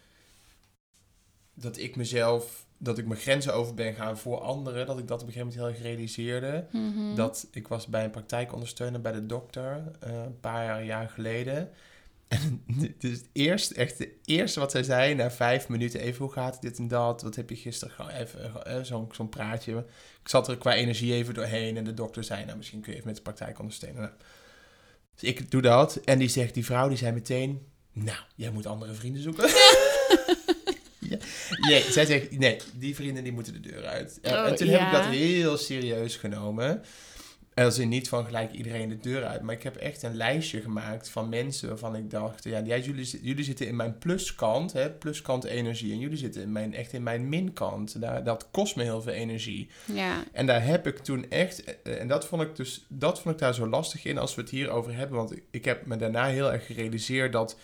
Speaker 1: dat ik mezelf, dat ik mijn grenzen over ben gaan voor anderen. Dat ik dat op een gegeven moment heel erg realiseerde.
Speaker 3: mhm.
Speaker 1: Dat ik was bij een praktijkondersteuner bij de dokter eh, een paar jaar, jaar geleden. En het is het eerste, echt het eerste wat zij zei na vijf minuten. Even, hoe gaat het dit en dat? Wat heb je gisteren gewoon even eh, zo'n zo'n praatje. Ik zat er qua energie even doorheen. En de dokter zei, nou misschien kun je even met de praktijk ondersteunen. Nou, dus ik doe dat. En die zegt, die vrouw die zei meteen... Nou, jij moet andere vrienden zoeken. ja. Nee, zij zegt, nee, die vrienden die moeten de deur uit. En,
Speaker 3: Oh,
Speaker 1: en toen heb ik dat heel serieus genomen. En als in niet van gelijk iedereen de deur uit. Maar ik heb echt een lijstje gemaakt van mensen waarvan ik dacht... Ja, ja jullie, jullie zitten in mijn pluskant, hè, pluskant energie. En jullie zitten in mijn, echt in mijn minkant. Daar, dat kost me heel veel energie.
Speaker 3: ja,
Speaker 1: En daar heb ik toen echt... eh, En dat vond ik dus... Dat vond ik daar zo lastig in als we het hierover hebben. Want ik heb me daarna heel erg gerealiseerd dat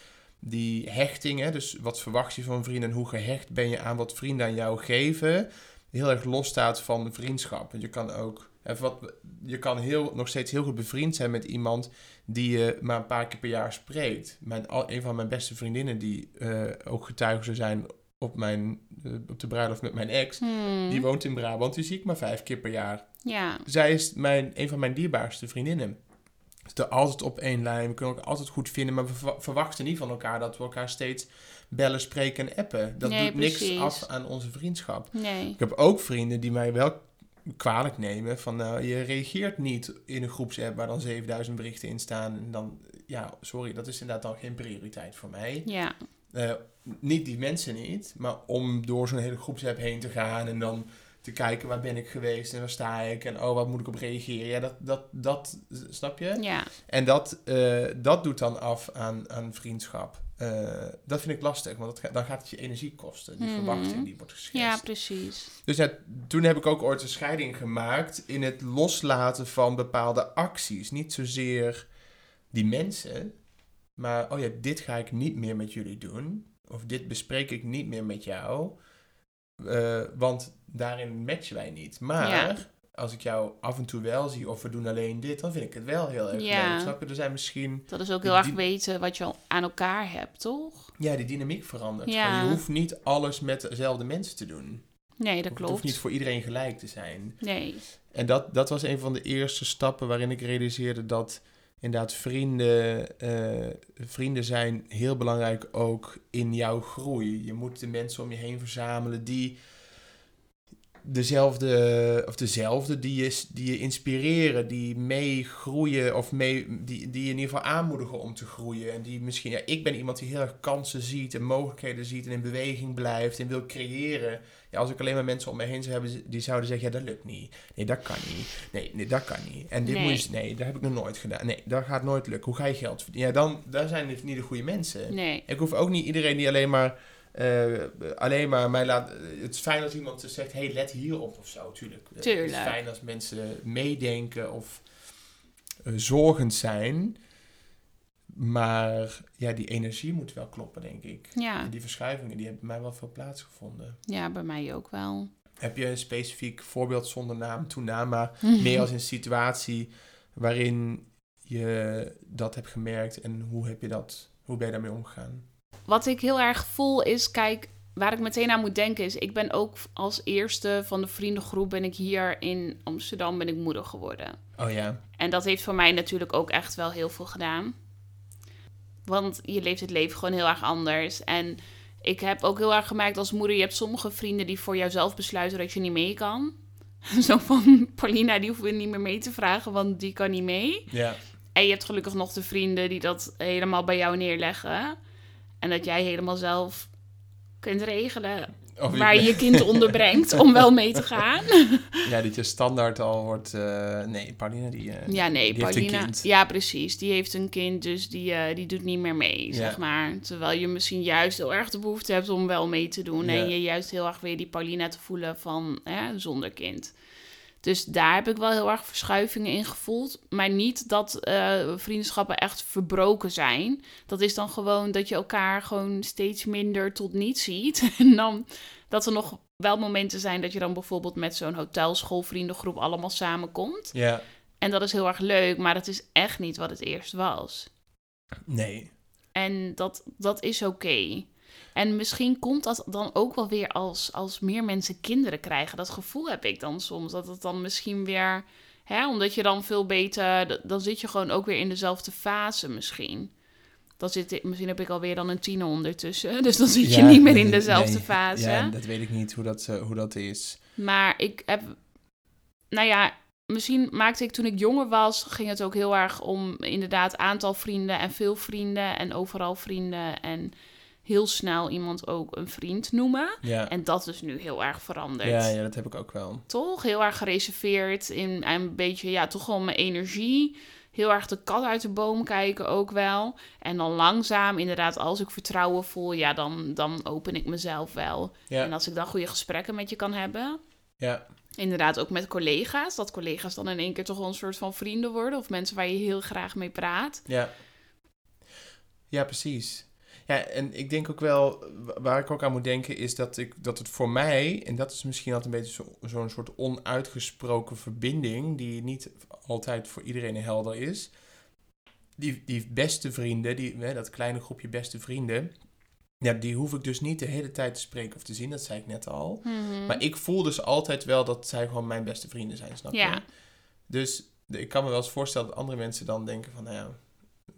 Speaker 1: die hechtingen... Dus wat verwacht je van vrienden en hoe gehecht ben je aan wat vrienden aan jou geven... Heel erg losstaat van vriendschap. Want je kan ook... Wat, je kan heel, nog steeds heel goed bevriend zijn met iemand die je maar een paar keer per jaar spreekt. Mijn, al, een van mijn beste vriendinnen, die eh, ook getuige zou zijn op, mijn, eh, op de bruiloft met mijn ex,
Speaker 3: Hmm.
Speaker 1: die woont in Brabant, die zie ik maar vijf keer per jaar.
Speaker 3: ja,
Speaker 1: Zij is mijn, een van mijn dierbaarste vriendinnen. We zitten altijd op één lijn, we kunnen elkaar altijd goed vinden, maar we verwa- verwachten niet van elkaar dat we elkaar steeds bellen, spreken en appen. Dat
Speaker 3: Nee,
Speaker 1: doet niks af aan onze vriendschap.
Speaker 3: nee.
Speaker 1: Ik heb ook vrienden die mij wel kwalijk nemen van nou, je reageert niet in een groepsapp waar dan 7000 berichten in staan en dan ja, sorry, dat is inderdaad dan geen prioriteit voor mij.
Speaker 3: Ja,
Speaker 1: Eh, niet die mensen niet, maar om door zo'n hele groepsapp heen te gaan en dan te kijken waar ben ik geweest en waar sta ik en oh, wat moet ik op reageren. Ja, dat, dat, dat snap je?
Speaker 3: ja,
Speaker 1: En dat, eh, dat doet dan af aan, aan vriendschap. Eh, dat vind ik lastig, want dat, ga- dan gaat het je energie kosten. Die
Speaker 3: Mhm.
Speaker 1: verwachting die wordt geschetst.
Speaker 3: ja, precies.
Speaker 1: Dus ja, toen heb ik ook ooit een scheiding gemaakt in het loslaten van bepaalde acties. Niet zozeer die mensen, maar oh ja, dit ga ik niet meer met jullie doen. Of dit bespreek ik niet meer met jou. Eh, want daarin matchen wij niet. Maar
Speaker 3: Ja.
Speaker 1: als ik jou af en toe wel zie of we doen alleen dit, dan vind ik het wel heel erg
Speaker 3: Ja.
Speaker 1: leuk. Snap je? Er zijn misschien...
Speaker 3: Dat is ook heel erg weten wat je al aan elkaar hebt, toch?
Speaker 1: Ja, die dynamiek verandert.
Speaker 3: Ja.
Speaker 1: Je hoeft niet alles met dezelfde mensen te doen.
Speaker 3: Nee, dat
Speaker 1: Het
Speaker 3: klopt.
Speaker 1: hoeft niet voor iedereen gelijk te zijn.
Speaker 3: Nee,
Speaker 1: En dat, dat was een van de eerste stappen waarin ik realiseerde dat inderdaad vrienden, eh, vrienden zijn heel belangrijk ook in jouw groei. Je moet de mensen om je heen verzamelen die dezelfde, of dezelfde, die je, die je inspireren, die meegroeien of mee, die, die je in ieder geval aanmoedigen om te groeien. En die misschien, ja, ik ben iemand die heel erg kansen ziet en mogelijkheden ziet en in beweging blijft en wil creëren. Ja, als ik alleen maar mensen om me heen zou hebben die zouden zeggen, ja, dat lukt niet. Nee, dat kan niet. Nee, nee dat kan niet. En dit
Speaker 3: Nee.
Speaker 1: moet je, nee, dat heb ik nog nooit gedaan. Nee, dat gaat nooit lukken. Hoe ga je geld verdienen? Ja, dan, daar zijn het niet de goede mensen.
Speaker 3: nee.
Speaker 1: Ik hoef ook niet iedereen die alleen maar, eh, alleen maar mij laat... Het is fijn als iemand zegt, hey, let hierop of zo, tuurlijk. Het
Speaker 3: Tuurlijk.
Speaker 1: is fijn als mensen meedenken of eh, zorgend zijn. Maar ja, die energie moet wel kloppen, denk ik.
Speaker 3: Ja,
Speaker 1: En die verschuivingen, die hebben bij mij wel veel plaatsgevonden.
Speaker 3: ja, bij mij ook wel.
Speaker 1: Heb je een specifiek voorbeeld zonder naam, toenaam, maar meer als een situatie waarin je dat hebt gemerkt en hoe heb je dat, hoe ben je daarmee omgegaan?
Speaker 3: Wat ik heel erg voel is, kijk, waar ik meteen aan moet denken is, ik ben ook als eerste van de vriendengroep ben ik hier in Amsterdam ben ik moeder geworden.
Speaker 1: Oh ja,
Speaker 3: En dat heeft voor mij natuurlijk ook echt wel heel veel gedaan. Want je leeft het leven gewoon heel erg anders. En ik heb ook heel erg gemerkt als moeder, je hebt sommige vrienden die voor jouzelf besluiten dat je niet mee kan. Zo van, Paulina, die hoeven we niet meer mee te vragen, want die kan niet mee.
Speaker 1: ja,
Speaker 3: En je hebt gelukkig nog de vrienden die dat helemaal bij jou neerleggen. En dat jij helemaal zelf kunt regelen
Speaker 1: Of
Speaker 3: waar je je kind onderbrengt om wel mee te gaan.
Speaker 1: Ja, dat je standaard al wordt, eh, nee, Paulina die, eh,
Speaker 3: Ja, nee,
Speaker 1: die heeft een
Speaker 3: Paulina.
Speaker 1: kind.
Speaker 3: Ja, precies. Die heeft een kind, dus die, eh, die doet niet meer mee,
Speaker 1: Ja.
Speaker 3: zeg maar. Terwijl je misschien juist heel erg de behoefte hebt om wel mee te doen.
Speaker 1: Ja.
Speaker 3: En je juist heel erg weer die Paulina te voelen van hè, zonder kind. Dus daar heb ik wel heel erg verschuivingen in gevoeld. Maar niet dat eh, vriendschappen echt verbroken zijn. Dat is dan gewoon dat je elkaar gewoon steeds minder tot niet ziet. En dan dat er nog wel momenten zijn dat je dan bijvoorbeeld met zo'n hotelschoolvriendengroep allemaal samenkomt.
Speaker 1: Ja.
Speaker 3: En dat is heel erg leuk, maar dat is echt niet wat het eerst was.
Speaker 1: Nee.
Speaker 3: En dat, dat is oké. En misschien komt dat dan ook wel weer als, als meer mensen kinderen krijgen. Dat gevoel heb ik dan soms. Dat het dan misschien weer, hè, omdat je dan veel beter, dan zit je gewoon ook weer in dezelfde fase misschien. Dan zit, misschien heb ik alweer dan een tiener ondertussen. Dus dan zit je
Speaker 1: Ja,
Speaker 3: niet meer in dezelfde
Speaker 1: nee.
Speaker 3: fase.
Speaker 1: Ja, dat weet ik niet hoe dat, eh, hoe dat is.
Speaker 3: Maar ik heb, nou ja, misschien maakte ik toen ik jonger was, ging het ook heel erg om inderdaad aantal vrienden en veel vrienden en overal vrienden en heel snel iemand ook een vriend noemen.
Speaker 1: Ja.
Speaker 3: En dat is nu heel erg veranderd.
Speaker 1: Ja, ja, dat heb ik ook wel.
Speaker 3: Toch heel erg gereserveerd in en een beetje, ja, toch gewoon mijn energie. Heel erg de kat uit de boom kijken ook wel. En dan langzaam, inderdaad, als ik vertrouwen voel, ja, dan, dan open ik mezelf wel.
Speaker 1: Ja.
Speaker 3: En als ik dan goede gesprekken met je kan hebben,
Speaker 1: Ja.
Speaker 3: Inderdaad, ook met collega's. Dat collega's dan in één keer toch wel een soort van vrienden worden. Of mensen waar je heel graag mee praat.
Speaker 1: Ja. Ja, precies. Ja, en ik denk ook wel, wa- waar ik ook aan moet denken, is dat, ik, dat het voor mij, en dat is misschien altijd een beetje zo- zo'n soort onuitgesproken verbinding, die niet altijd voor iedereen helder is. Die, die beste vrienden, die, hè, dat kleine groepje beste vrienden, ja, die hoef ik dus niet de hele tijd te spreken of te zien, dat zei ik net al.
Speaker 3: Mhm.
Speaker 1: Maar ik voel dus altijd wel dat zij gewoon mijn beste vrienden zijn, snap je?
Speaker 3: Ja.
Speaker 1: Dus ik kan me wel eens voorstellen dat andere mensen dan denken van, nou ja,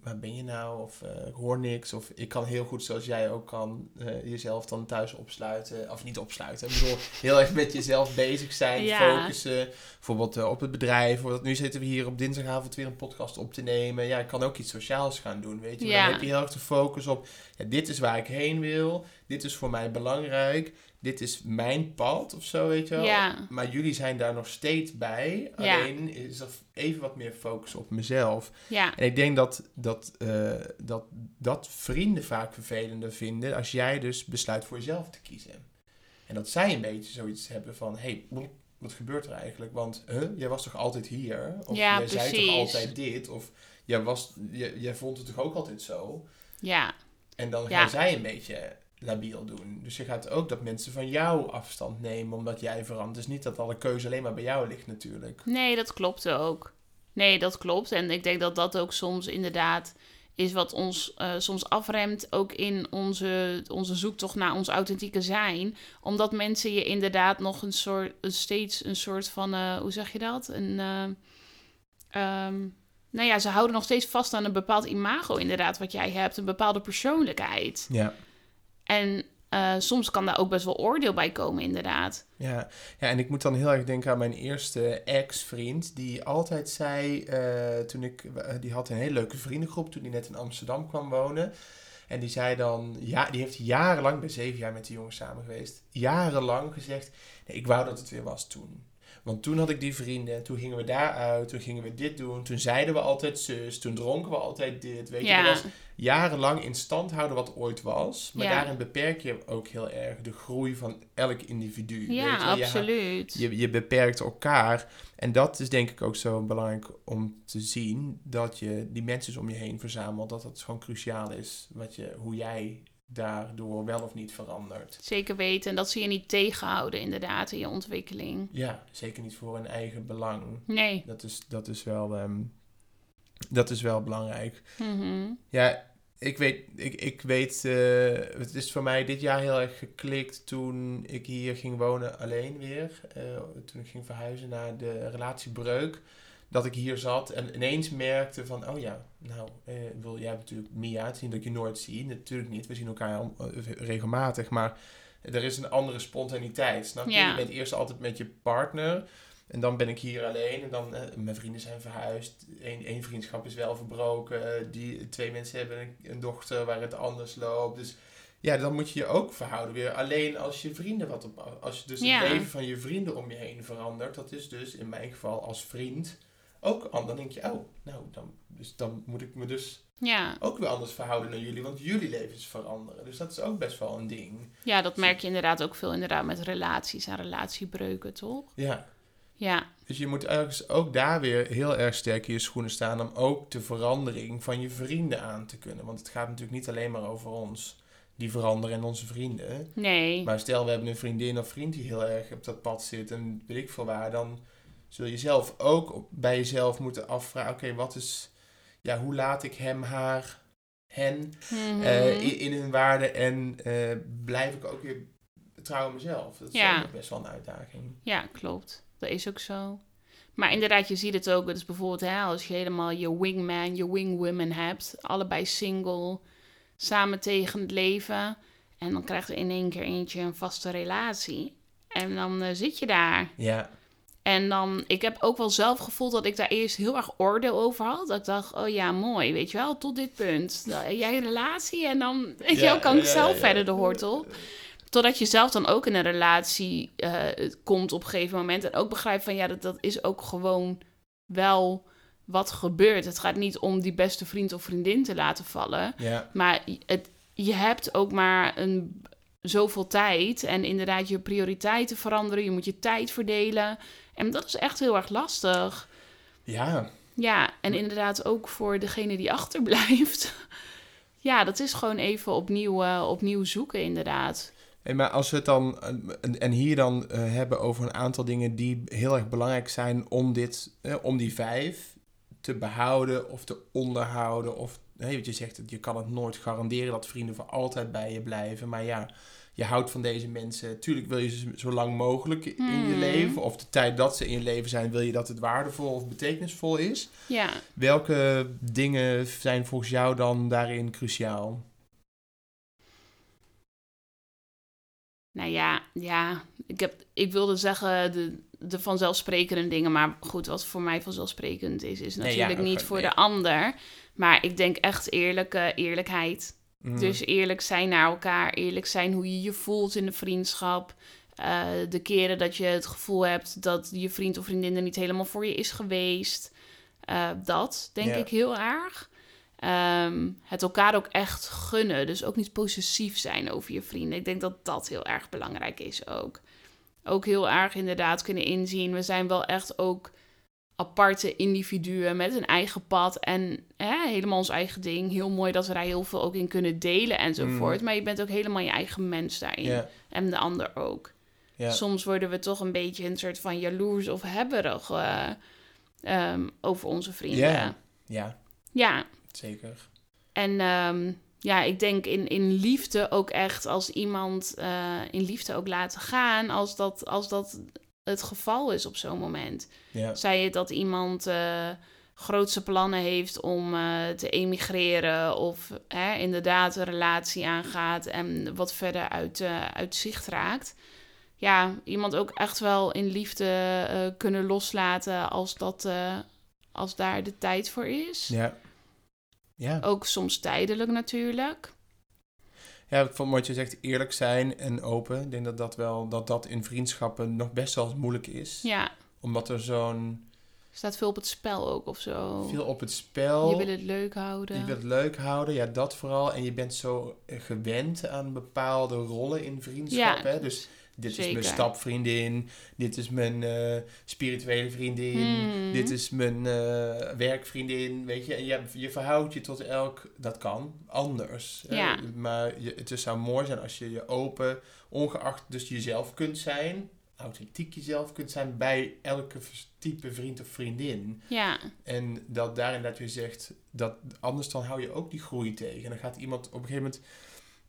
Speaker 1: waar ben je nou? Of eh, ik hoor niks. Of ik kan heel goed, zoals jij ook kan, eh, jezelf dan thuis opsluiten. Of niet opsluiten. Ik bedoel, heel erg met jezelf bezig zijn,
Speaker 3: Ja.
Speaker 1: focussen. Bijvoorbeeld eh, op het bedrijf. Bijvoorbeeld, nu zitten we hier op dinsdagavond weer een podcast op te nemen. Ja, ik kan ook iets sociaals gaan doen, weet je.
Speaker 3: Ja.
Speaker 1: Dan heb je heel erg de focus op, ja, dit is waar ik heen wil. Dit is voor mij belangrijk. Dit is mijn pad of zo, weet je wel.
Speaker 3: Ja.
Speaker 1: Maar jullie zijn daar nog steeds bij.
Speaker 3: Ja.
Speaker 1: Alleen is er even wat meer focus op mezelf.
Speaker 3: Ja.
Speaker 1: En ik denk dat dat, eh, dat dat vrienden vaak vervelender vinden als jij dus besluit voor jezelf te kiezen. En dat zij een beetje zoiets hebben van, hé, hey, wat gebeurt er eigenlijk? Want huh, jij was toch altijd hier? Of
Speaker 3: Ja,
Speaker 1: jij zei toch altijd dit? Of jij, was, jij, jij vond het toch ook altijd zo?
Speaker 3: Ja.
Speaker 1: En dan gaan zij een beetje labiel doen. Dus je gaat ook dat mensen van jou afstand nemen omdat jij verandert. Dus niet dat alle keuze alleen maar bij jou ligt natuurlijk.
Speaker 3: Nee, dat klopt ook. Nee, dat klopt. En ik denk dat dat ook soms inderdaad is wat ons eh, soms afremt, ook in onze, onze zoektocht naar ons authentieke zijn. Omdat mensen je inderdaad nog een soort, een steeds een soort van, eh, hoe zeg je dat? Een, eh, ehm, nou ja, ze houden nog steeds vast aan een bepaald imago inderdaad wat jij hebt, een bepaalde persoonlijkheid.
Speaker 1: Ja.
Speaker 3: En eh, soms kan daar ook best wel oordeel bij komen inderdaad.
Speaker 1: Ja. ja, en ik moet dan heel erg denken aan mijn eerste ex-vriend. Die altijd zei, eh, toen ik, eh, die had een hele leuke vriendengroep toen hij net in Amsterdam kwam wonen. En die zei dan, ja, die heeft jarenlang, ben zeven jaar met die jongen samen geweest, jarenlang gezegd, nee, ik wou dat het weer was toen. Want toen had ik die vrienden, toen gingen we daar uit, toen gingen we dit doen, toen zeiden we altijd zus, toen dronken we altijd dit, weet je. Dat was jarenlang in stand houden wat ooit was. Maar
Speaker 3: Ja.
Speaker 1: daarin beperk je ook heel erg de groei van elk individu.
Speaker 3: ja
Speaker 1: weet je? Je-
Speaker 3: absoluut.
Speaker 1: Je, je beperkt elkaar. En dat is denk ik ook zo belangrijk om te zien. Dat je die mensen om je heen verzamelt. Dat dat gewoon cruciaal is. Wat je, hoe jij daardoor wel of niet verandert.
Speaker 3: Zeker weten. En dat ze je niet tegenhouden, inderdaad, in je ontwikkeling.
Speaker 1: Ja, zeker niet voor een eigen belang.
Speaker 3: Nee.
Speaker 1: Dat is, dat is, wel, ehm, dat is wel belangrijk.
Speaker 3: Mhm.
Speaker 1: Ja, ik weet, ik, ik weet eh, het is voor mij dit jaar heel erg geklikt toen ik hier ging wonen alleen weer. Eh, toen ik ging verhuizen naar de relatiebreuk. Dat ik hier zat en ineens merkte van, oh ja, nou, eh, bedoel, jij natuurlijk Mia, niet dat ik je nooit zie. Natuurlijk niet, we zien elkaar al- eh, regelmatig, maar er is een andere spontaniteit, snap je?
Speaker 3: Ja.
Speaker 1: Je bent eerst altijd met je partner en dan ben ik hier alleen en dan, eh, mijn vrienden zijn verhuisd. Één vriendschap is wel verbroken. die, twee mensen hebben een, een dochter waar het anders loopt. Dus ja, dan moet je je ook verhouden weer alleen als je vrienden wat op... Als je dus
Speaker 3: Ja.
Speaker 1: het leven van je vrienden om je heen verandert. Dat is dus in mijn geval als vriend ook anders. Dan denk je, oh, nou, dan, dus dan moet ik me dus
Speaker 3: Ja.
Speaker 1: ook weer anders verhouden naar jullie. Want jullie levens veranderen. Dus dat is ook best wel een ding.
Speaker 3: ja, dat merk je inderdaad ook veel inderdaad met relaties en relatiebreuken, toch?
Speaker 1: Ja,
Speaker 3: Ja,
Speaker 1: Dus je moet ergens ook daar weer heel erg sterk in je schoenen staan om ook de verandering van je vrienden aan te kunnen. Want het gaat natuurlijk niet alleen maar over ons, die veranderen en onze vrienden.
Speaker 3: nee.
Speaker 1: Maar stel we hebben een vriendin of vriend die heel erg op dat pad zit en weet ik veel waar, dan zul je zelf ook bij jezelf moeten afvragen, oké, wat is, ja, hoe laat ik hem, haar, hen
Speaker 3: Mhm.
Speaker 1: eh, in, in hun waarde en eh, blijf ik ook weer trouw aan mezelf? Dat is
Speaker 3: Ja.
Speaker 1: ook best wel een uitdaging.
Speaker 3: Ja, klopt. Dat is ook zo. Maar inderdaad, je ziet het ook. Dus bijvoorbeeld hè, als je helemaal je wingman, je wingwoman hebt. Allebei single, samen tegen het leven. En dan krijgt er in één keer eentje een vaste relatie. En dan eh, zit je daar.
Speaker 1: Ja,
Speaker 3: En dan, ik heb ook wel zelf gevoeld dat ik daar eerst heel erg oordeel over had. Dat ik dacht, oh ja, mooi, weet je wel, tot dit punt. Dan- Jij een relatie en dan, weet
Speaker 1: Ja,
Speaker 3: kan ik
Speaker 1: ja,
Speaker 3: zelf
Speaker 1: ja.
Speaker 3: verder de hoortel. Totdat je zelf dan ook in een relatie eh, komt op een gegeven moment. En ook begrijpt van, ja, dat, dat is ook gewoon wel wat gebeurt. Het gaat niet om die beste vriend of vriendin te laten vallen. Maar het, je hebt ook maar een, zoveel tijd. En inderdaad, je prioriteiten veranderen. Je moet je tijd verdelen. En dat is echt heel erg lastig.
Speaker 1: ja.
Speaker 3: Ja, en inderdaad ook voor degene die achterblijft. Ja, dat is gewoon even opnieuw, eh, opnieuw zoeken, inderdaad.
Speaker 1: Hey, maar als we het dan eh, en- hier dan eh, hebben over een aantal dingen die heel erg belangrijk zijn om dit, eh, om die vijf te behouden of te onderhouden. Of hey, wat je zegt, je kan het nooit garanderen dat vrienden voor altijd bij je blijven. Maar ja, je houdt van deze mensen. Tuurlijk wil je ze zo lang mogelijk in je
Speaker 3: Hmm.
Speaker 1: leven. Of de tijd dat ze in je leven zijn, wil je dat het waardevol of betekenisvol is.
Speaker 3: Ja,
Speaker 1: Welke dingen zijn volgens jou dan daarin cruciaal?
Speaker 3: nou ja, ja. Ik, heb, ik wilde zeggen de, de vanzelfsprekende dingen. Maar goed, wat voor mij vanzelfsprekend is, is
Speaker 1: Nee, ja,
Speaker 3: natuurlijk niet voor
Speaker 1: nee.
Speaker 3: de ander. Maar ik denk echt eerlijke eerlijkheid.
Speaker 1: Mhm.
Speaker 3: Dus eerlijk zijn naar elkaar, eerlijk zijn hoe je je voelt in de vriendschap. Eh, de keren dat je het gevoel hebt dat je vriend of vriendin er niet helemaal voor je is geweest. Eh, dat denk ik heel erg. Ehm, het elkaar ook echt gunnen. Dus ook niet possessief zijn over je vrienden. Ik denk dat dat heel erg belangrijk is ook. Ook heel erg inderdaad kunnen inzien. We zijn wel echt ook aparte individuen met een eigen pad en hè, helemaal ons eigen ding. Heel mooi dat we daar heel veel ook in kunnen delen enzovoort. Maar je bent ook helemaal je eigen mens daarin. En de ander ook. Soms worden we toch een beetje een soort van jaloers of hebberig eh, ehm, over onze vrienden.
Speaker 1: Ja. ja,
Speaker 3: ja.
Speaker 1: zeker.
Speaker 3: En ehm, ja, ik denk in, in liefde ook echt als iemand eh, in liefde ook laten gaan als dat, als dat het geval is op zo'n moment.
Speaker 1: Ja.
Speaker 3: Zij het dat iemand eh grootse plannen heeft om eh, te emigreren of hè, inderdaad een relatie aangaat en wat verder uit, uit zicht raakt. Ja, iemand ook echt wel in liefde kunnen loslaten als, dat, als daar de tijd voor is.
Speaker 1: Ja. Ja.
Speaker 3: Ook soms tijdelijk natuurlijk.
Speaker 1: Ja, ik vond wat je zegt, eerlijk zijn en open. Ik denk dat dat wel, dat dat in vriendschappen nog best wel moeilijk is.
Speaker 3: Ja,
Speaker 1: Omdat er zo'n,
Speaker 3: er staat veel op het spel ook of zo.
Speaker 1: veel op het spel.
Speaker 3: Je wil het leuk houden.
Speaker 1: Je wilt het leuk houden, ja, dat vooral. En je bent zo gewend aan bepaalde rollen in vriendschap.
Speaker 3: Ja,
Speaker 1: hè? Dus dit is mijn stapvriendin, dit is mijn eh, spirituele vriendin,
Speaker 3: Hmm.
Speaker 1: dit is mijn eh, werkvriendin, weet je. En je, je verhoudt je tot elk, dat kan, anders. hè.
Speaker 3: Ja.
Speaker 1: Maar je, het zou mooi zijn als je je open, ongeacht dus jezelf kunt zijn, authentiek jezelf kunt zijn bij elke type vriend of vriendin.
Speaker 3: Ja,
Speaker 1: En dat daarin dat je zegt, dat anders dan hou je ook die groei tegen. En dan gaat iemand op een gegeven moment,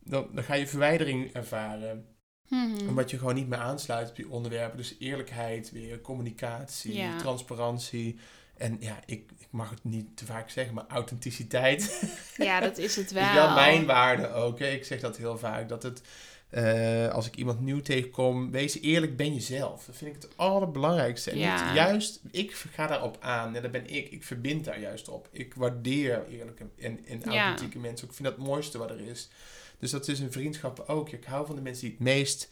Speaker 1: dan, dan ga je verwijdering ervaren.
Speaker 3: Mhm.
Speaker 1: Omdat je gewoon niet meer aansluit op die onderwerpen. Dus eerlijkheid weer, communicatie,
Speaker 3: Ja.
Speaker 1: transparantie. En ja, ik, ik mag het niet te vaak zeggen, maar authenticiteit
Speaker 3: ja, dat is het wel.
Speaker 1: is wel mijn waarde ook. Hè. Ik zeg dat heel vaak, dat het... eh, als ik iemand nieuw tegenkom, wees eerlijk, ben jezelf. Dat vind ik het allerbelangrijkste. En
Speaker 3: Ja.
Speaker 1: niet juist, ik ga daarop aan. En dat ben ik. Ik verbind daar juist op. Ik waardeer eerlijke en, en
Speaker 3: Ja.
Speaker 1: authentieke mensen. Ik vind dat het mooiste wat er is. Dus dat is in vriendschappen ook. Ik hou van de mensen die het meest...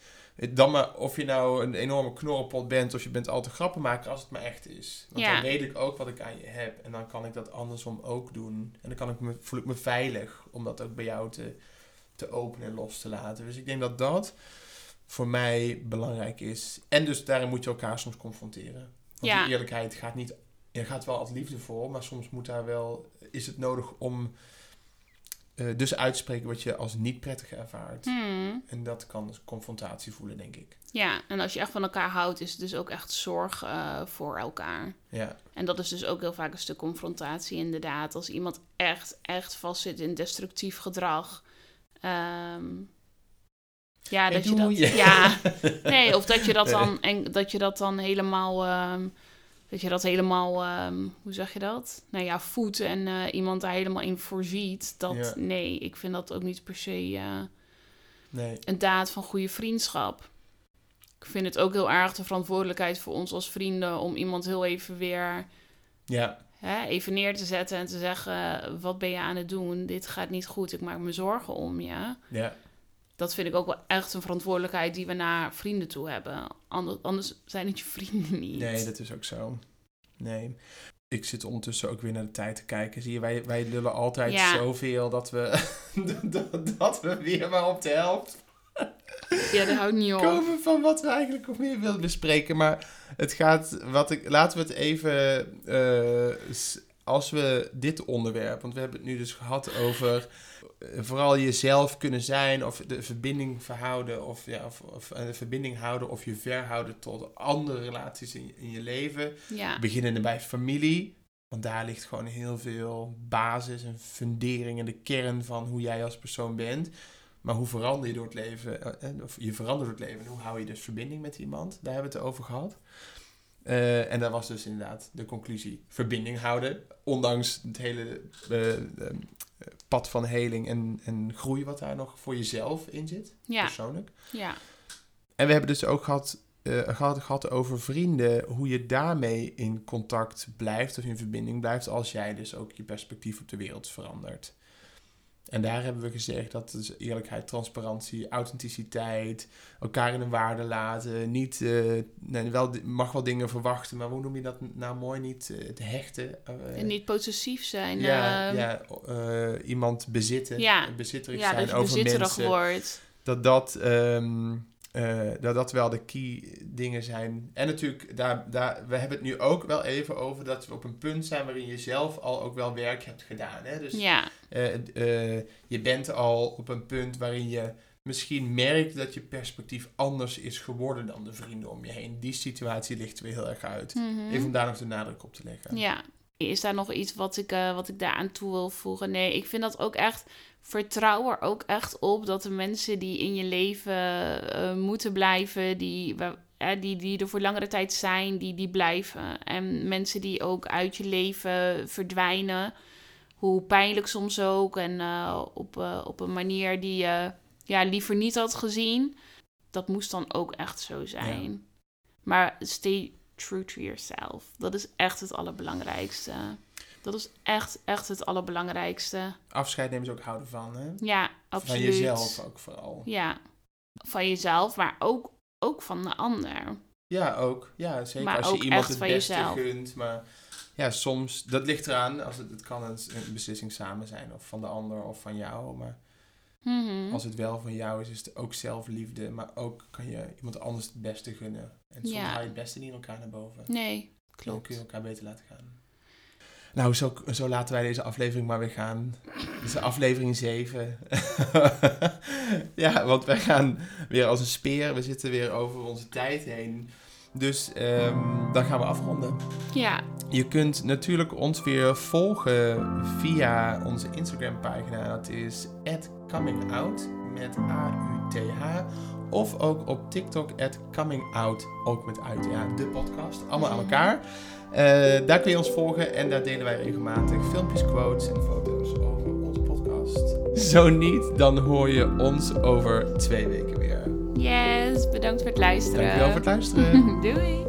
Speaker 1: Dan maar of je nou een enorme knorrelpot bent of je bent altijd grappenmaker als het maar echt is. Want
Speaker 3: Ja.
Speaker 1: dan weet ik ook wat ik aan je heb. En dan kan ik dat andersom ook doen. En dan kan ik me, voel ik me veilig om dat ook bij jou te, te openen en los te laten. Dus ik denk dat dat voor mij belangrijk is. En dus daarin moet je elkaar soms confronteren. Want
Speaker 3: Ja.
Speaker 1: die eerlijkheid gaat niet... Er gaat wel altijd liefde voor, maar soms moet daar wel... Is het nodig om eh, dus uit te spreken wat je als niet prettig ervaart.
Speaker 3: Hmm.
Speaker 1: En dat kan dus confrontatie voelen, denk ik.
Speaker 3: Ja, en als je echt van elkaar houdt, is het dus ook echt zorg eh, voor elkaar.
Speaker 1: Ja,
Speaker 3: En dat is dus ook heel vaak een stuk confrontatie, inderdaad. Als iemand echt, echt vastzit in destructief gedrag. ehm, ja, dat je dat.
Speaker 1: je.
Speaker 3: Ja, nee, of dat je dat dan, en dat je dat dan helemaal. ehm, dat je dat helemaal, ehm, hoe zeg je dat? Nou ja, voedt en eh, iemand daar helemaal in voorziet. Dat,
Speaker 1: Ja.
Speaker 3: nee, ik vind dat ook niet per se eh,
Speaker 1: nee.
Speaker 3: een daad van goede vriendschap. Ik vind het ook heel erg de verantwoordelijkheid voor ons als vrienden om iemand heel even weer
Speaker 1: Ja,
Speaker 3: hè, even neer te zetten en te zeggen: wat ben je aan het doen? Dit gaat niet goed. Ik maak me zorgen om je.
Speaker 1: ja.
Speaker 3: Dat vind ik ook wel echt een verantwoordelijkheid die we naar vrienden toe hebben. Ander- Anders zijn het je vrienden niet.
Speaker 1: Nee, dat is ook zo. Nee. Ik zit ondertussen ook weer naar de tijd te kijken. Zie je, wij, wij lullen altijd
Speaker 3: Ja.
Speaker 1: zoveel dat we, dat, dat we weer maar op de helft
Speaker 3: Ja, dat houdt niet op.
Speaker 1: komen van wat we eigenlijk nog meer willen bespreken. Maar het gaat, wat ik, laten we het even, eh, als we dit onderwerp, want we hebben het nu dus gehad over eh, vooral jezelf kunnen zijn of de verbinding verhouden of, ja, of, of eh, de verbinding houden of je verhouden tot andere relaties in, in je leven.
Speaker 3: Ja,
Speaker 1: Beginnende bij familie. Want daar ligt gewoon heel veel basis en fundering en de kern van hoe jij als persoon bent. Maar hoe verander je door het leven? eh, eh, Of je verandert door het leven. En hoe hou je dus verbinding met iemand? Daar hebben we het over gehad. Eh, en dat was dus inderdaad de conclusie. Verbinding houden. Ondanks het hele eh, eh, pad van heling en, en groei wat daar nog voor jezelf in zit.
Speaker 3: ja,
Speaker 1: Persoonlijk.
Speaker 3: ja.
Speaker 1: En we hebben dus ook gehad, eh, gehad, gehad over vrienden, hoe je daarmee in contact blijft of in verbinding blijft als jij dus ook je perspectief op de wereld verandert. En daar hebben we gezegd dat dus eerlijkheid, transparantie, authenticiteit, elkaar in een waarde laten, niet, eh, nee, wel, mag wel dingen verwachten, maar hoe noem je dat nou mooi, niet eh, het hechten. eh,
Speaker 3: En niet possessief zijn.
Speaker 1: ja,
Speaker 3: ehm,
Speaker 1: ja iemand bezitten,
Speaker 3: Ja.
Speaker 1: bezitterig
Speaker 3: ja,
Speaker 1: zijn
Speaker 3: dat
Speaker 1: over
Speaker 3: bezitterig
Speaker 1: mensen
Speaker 3: wordt.
Speaker 1: dat dat, ehm, eh, dat dat wel de key dingen zijn. En natuurlijk, daar, daar, we hebben het nu ook wel even over dat we op een punt zijn waarin je zelf al ook wel werk hebt gedaan. Hè? Dus
Speaker 3: Ja,
Speaker 1: eh, eh, je bent al op een punt waarin je misschien merkt dat je perspectief anders is geworden dan de vrienden om je heen. Die situatie ligt weer heel erg uit.
Speaker 3: mhm.
Speaker 1: Even om daar nog de nadruk op te leggen.
Speaker 3: Ja. Is daar nog iets wat ik, wat ik daaraan toe wil voegen? Nee, ik vind dat ook echt. Vertrouw er ook echt op dat de mensen die in je leven eh, moeten blijven, die, die, die er voor langere tijd zijn, die, die blijven. En mensen die ook uit je leven verdwijnen, hoe pijnlijk soms ook, en eh, op, eh, op een manier die je ja, liever niet had gezien, dat moest dan ook echt zo zijn. Maar stay true to yourself. Dat is echt het allerbelangrijkste. Dat is echt, echt het allerbelangrijkste.
Speaker 1: Afscheid nemen ze ook houden van. Hè?
Speaker 3: Ja, absoluut.
Speaker 1: Van jezelf ook vooral.
Speaker 3: Ja, van jezelf, maar ook, ook van de ander.
Speaker 1: Ja, ook. Ja, zeker.
Speaker 3: Maar
Speaker 1: als je iemand het beste
Speaker 3: jezelf.
Speaker 1: gunt. Maar ja, soms, dat ligt eraan. Als het, het kan een, een beslissing samen zijn. Of van de ander of van jou. Maar
Speaker 3: Mhm.
Speaker 1: als het wel van jou is, is het ook zelfliefde. Maar ook kan je iemand anders het beste gunnen. En soms
Speaker 3: Ja.
Speaker 1: haal je het beste niet in elkaar naar boven.
Speaker 3: Nee,
Speaker 1: Dan
Speaker 3: klopt.
Speaker 1: kun je elkaar beter laten gaan. Nou, zo, zo laten wij deze aflevering maar weer gaan. Dit is aflevering 7. ja, want wij gaan weer als een speer. We zitten weer over onze tijd heen. Dus ehm, dan gaan we afronden.
Speaker 3: Ja,
Speaker 1: Je kunt natuurlijk ons weer volgen via onze Instagram pagina. Dat is @comingout met A-U-T-H. Of ook op TikTok @comingout, ook met uit. Ja, de podcast. Allemaal aan elkaar. Eh, daar kun je ons volgen en daar delen wij regelmatig filmpjes, quotes en foto's over onze podcast. Zo niet, dan hoor je ons over twee weken weer.
Speaker 3: yes. Bedankt voor het luisteren.
Speaker 1: Dankjewel voor het luisteren.
Speaker 3: Doei.